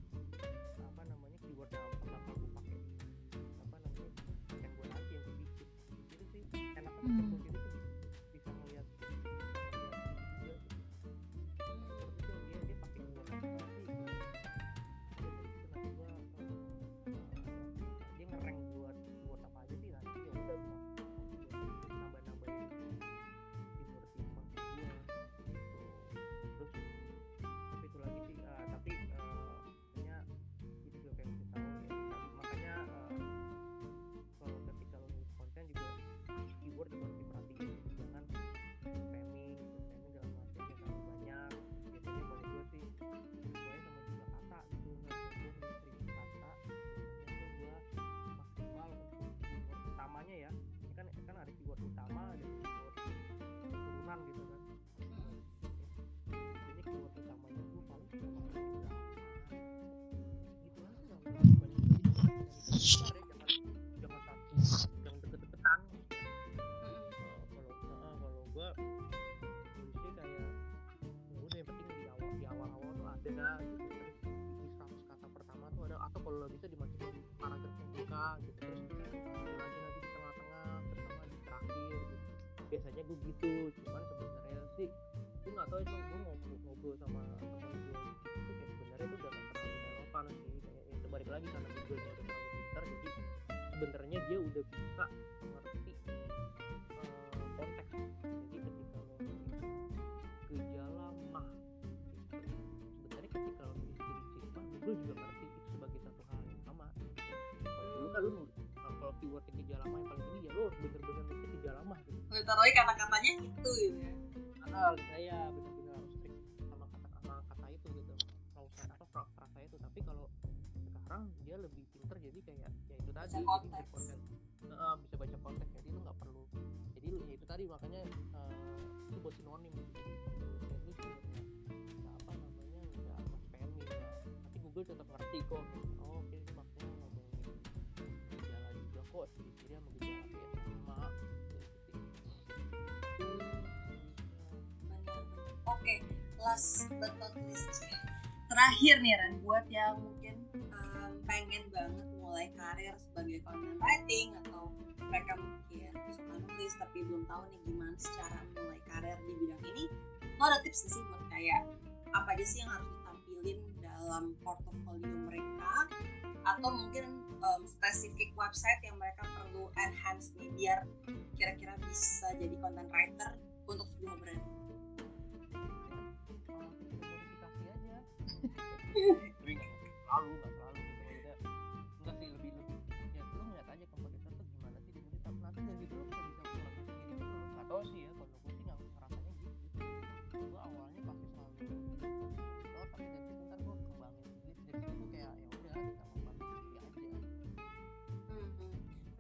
gue ya ngobrol ngobrol sama teman gue itu kayak sebenarnya itu udah nggak terlalu relevan sih kayak ya itu balik lagi karena Google nya udah terlalu pintar jadi sebenarnya dia udah bisa mengerti eh, konteks. Jadi ketika lo gejala mah sebenarnya ketika lo nulis ciri-ciri mah Google juga ngerti itu sebagai satu hal yang sama. Kalau dulu kan kalau kalau keyword gejala mah yang paling tinggi ya lo bener-bener nulis gejala mah gitu. Literally kata-katanya itu gitu ya. Hal saya benar-benar dia lebih pinter jadi kayak ya itu tadi jadi konteks. konten. Heeh, bisa baca konteks jadi lu nggak perlu jadi lu ya itu tadi makanya eh, itu buat sinonim. Jadi sebenarnya nggak apa namanya nggak mas spamming ya tapi Google tetap ngerti kok. Oh oke ini maksudnya ngomongin gejala juga kok ciri-ciri sama gejala kayak sama. Oke last but not least. Terakhir nih Ran buat yang pengen banget mulai karir sebagai content writing atau mereka mungkin suka nulis tapi belum tahu nih gimana secara mulai karir di bidang ini lo ada tips sih buat kayak apa aja sih yang harus ditampilin dalam portofolio mereka? Atau mungkin um, spesifik website yang mereka perlu enhance nih biar kira-kira bisa jadi content writer untuk sebuah brand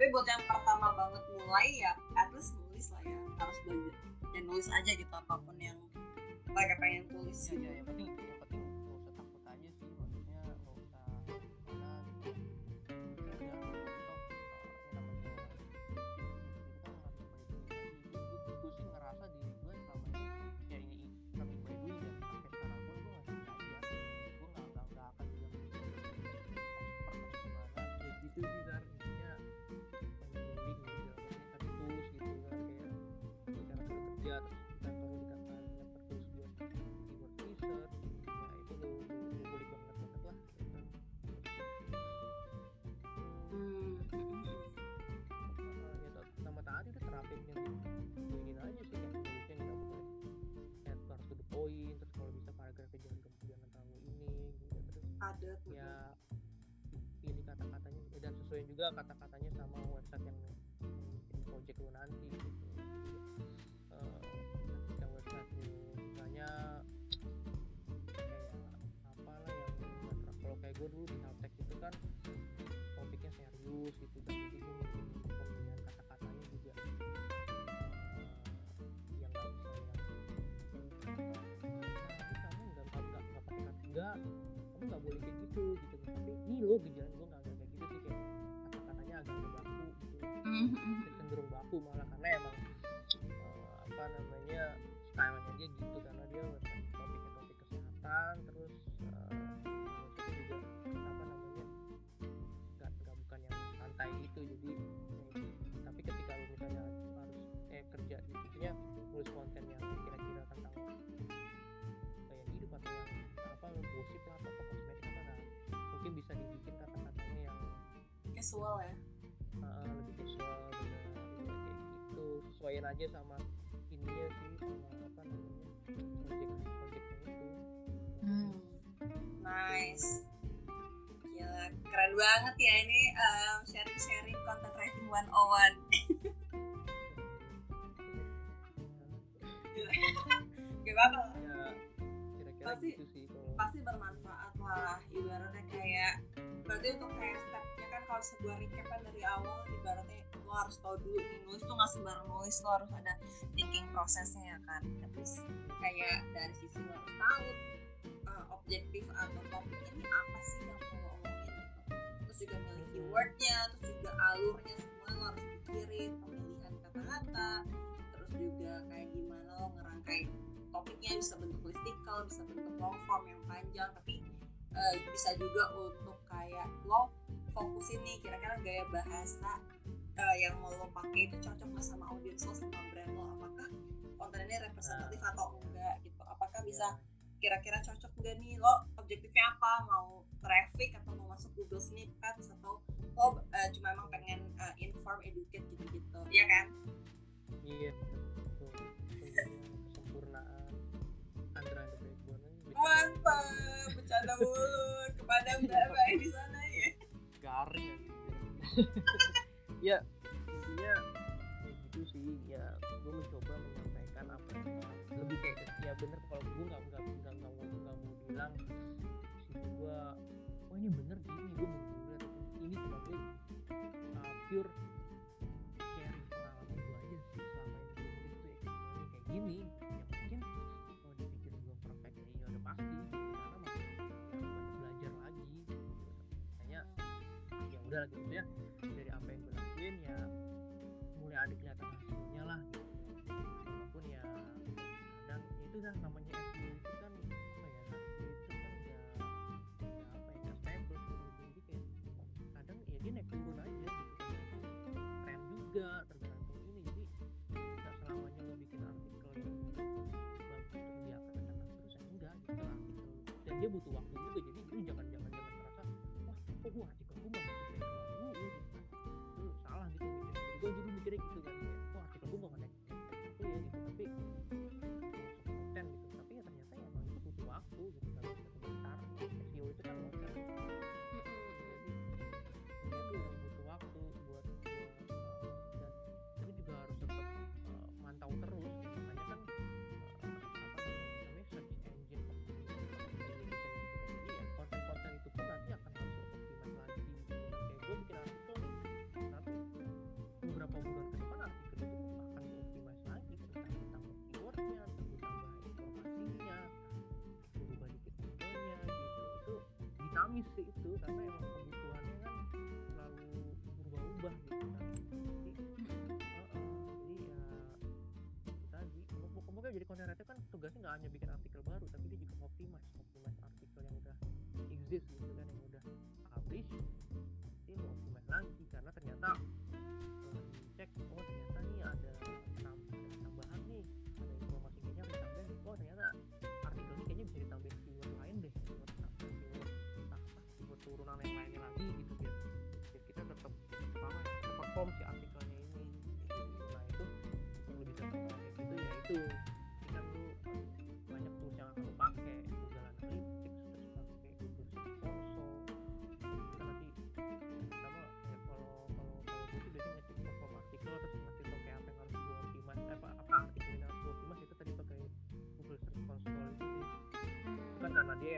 Tapi buat yang pertama banget mulai ya at least nulis lah ya. Harus belajar. Dan nulis aja gitu apa pun yang mereka pengen tulis. Ya, ya yang tuh. ya pilih kata-katanya eh, dan sesuai juga kata-katanya sama website yang yang project lu nanti gitu. Jadi, eh, ketika website lu misalnya kayak apalah yang kalau kayak gue dulu di Haltech itu kan topiknya serius gitu kan jadi gue milih pemilihan kata-katanya juga. Eh, yang nggak bisa yang tapi kamu nggak nggak nggak pakai kata nggak boleh kayak gitu gitu tapi ini lo gejala gue nggak kayak gitu sih kayak kata-katanya agak agak baku gitu Hmm. Hmm, hmm, cenderung baku malah karena emang eh, apa namanya stylenya dia gitu karena dia casual ya. Uh, lebih casual bener kayak gitu. Sesuaiin aja sama ininya sih sama apa namanya project projectnya itu. Hmm. nice. Gila keren banget ya ini um, sharing-sharing content writing 101 gak apa-apa. Ya kira-kira Pasti- gitu sih kalau pasti bermanfaat lah ibaratnya kayak berarti untuk kayak kan kalau sebuah recap kan dari awal ibaratnya lo harus tahu dulu nih nulis tuh nggak sembarang nulis lo harus ada thinking prosesnya ya kan. Terus kayak dari sisi lo harus tahu uh, objektif atau topik ini apa sih yang mau lo omongin. Terus juga milih keywordnya terus juga alurnya semua lo harus pikirin pemilihan kata-kata. Terus juga kayak gimana lo ngerangkai topiknya bisa bentuk listicle bisa bentuk long form yang panjang. Tapi eh, bisa juga untuk kayak lo fokusin nih kira-kira gaya bahasa eh, yang mau lo pakai itu cocok nggak sama audiens lo sama brand lo? Apakah konten ini representatif atau enggak gitu? Apakah bisa kira-kira cocok nggak nih? Lo objektifnya apa? Mau traffic atau mau masuk Google Snippets atau lo eh, cuma emang pengen eh, inform educate gitu-gitu? Ya kan? Iya kesempurnaan. Aja bikin mantap! Bercanda mulu. Kepada mbak-mbak di sana aja. Ya intinya ya gitu sih. Ya gue mencoba menyampaikan apa lebih kayak ya bener kalau gue nggak nggak nggak nggak mau nggak mau bilang sih gue oh ini bener gini gue mau bilang ini gue uh, pure ya udah gitu ya. Dari apa yang gue lakuin ya mulai ada kelihatan hasilnya lah gitu. Walaupun ya kadang ya itu dah namanya SEO itu kan apa ya itu kan nggak nggak apa ya gitu. jadi kayak kadang ya dia naik turun aja gitu. Kan tren juga tergantung ini. Jadi nggak selamanya lo bikin artikel yang bagus terus dia akan terus ya enggak gitu artikel dan dia butuh waktu juga jadi lu jangan dinamis sih itu karena emang kebutuhannya kan selalu berubah-ubah gitu kan. Jadi ya jadi content writer kan tugasnya nggak hanya bikin artikel baru tapi dia juga optimize optimize artikel yang udah exist gitu kan yang udah publish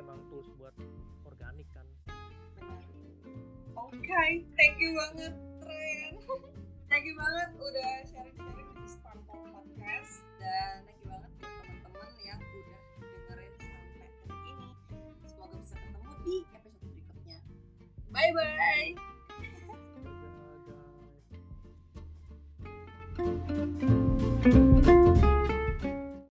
emang tools buat organik kan Oke, thank you banget Ren. thank you banget udah sharing-sharing di Sparkle Podcast dan thank you banget buat teman-teman yang udah dengerin sampai ini. Semoga bisa ketemu di episode berikutnya. Bye bye.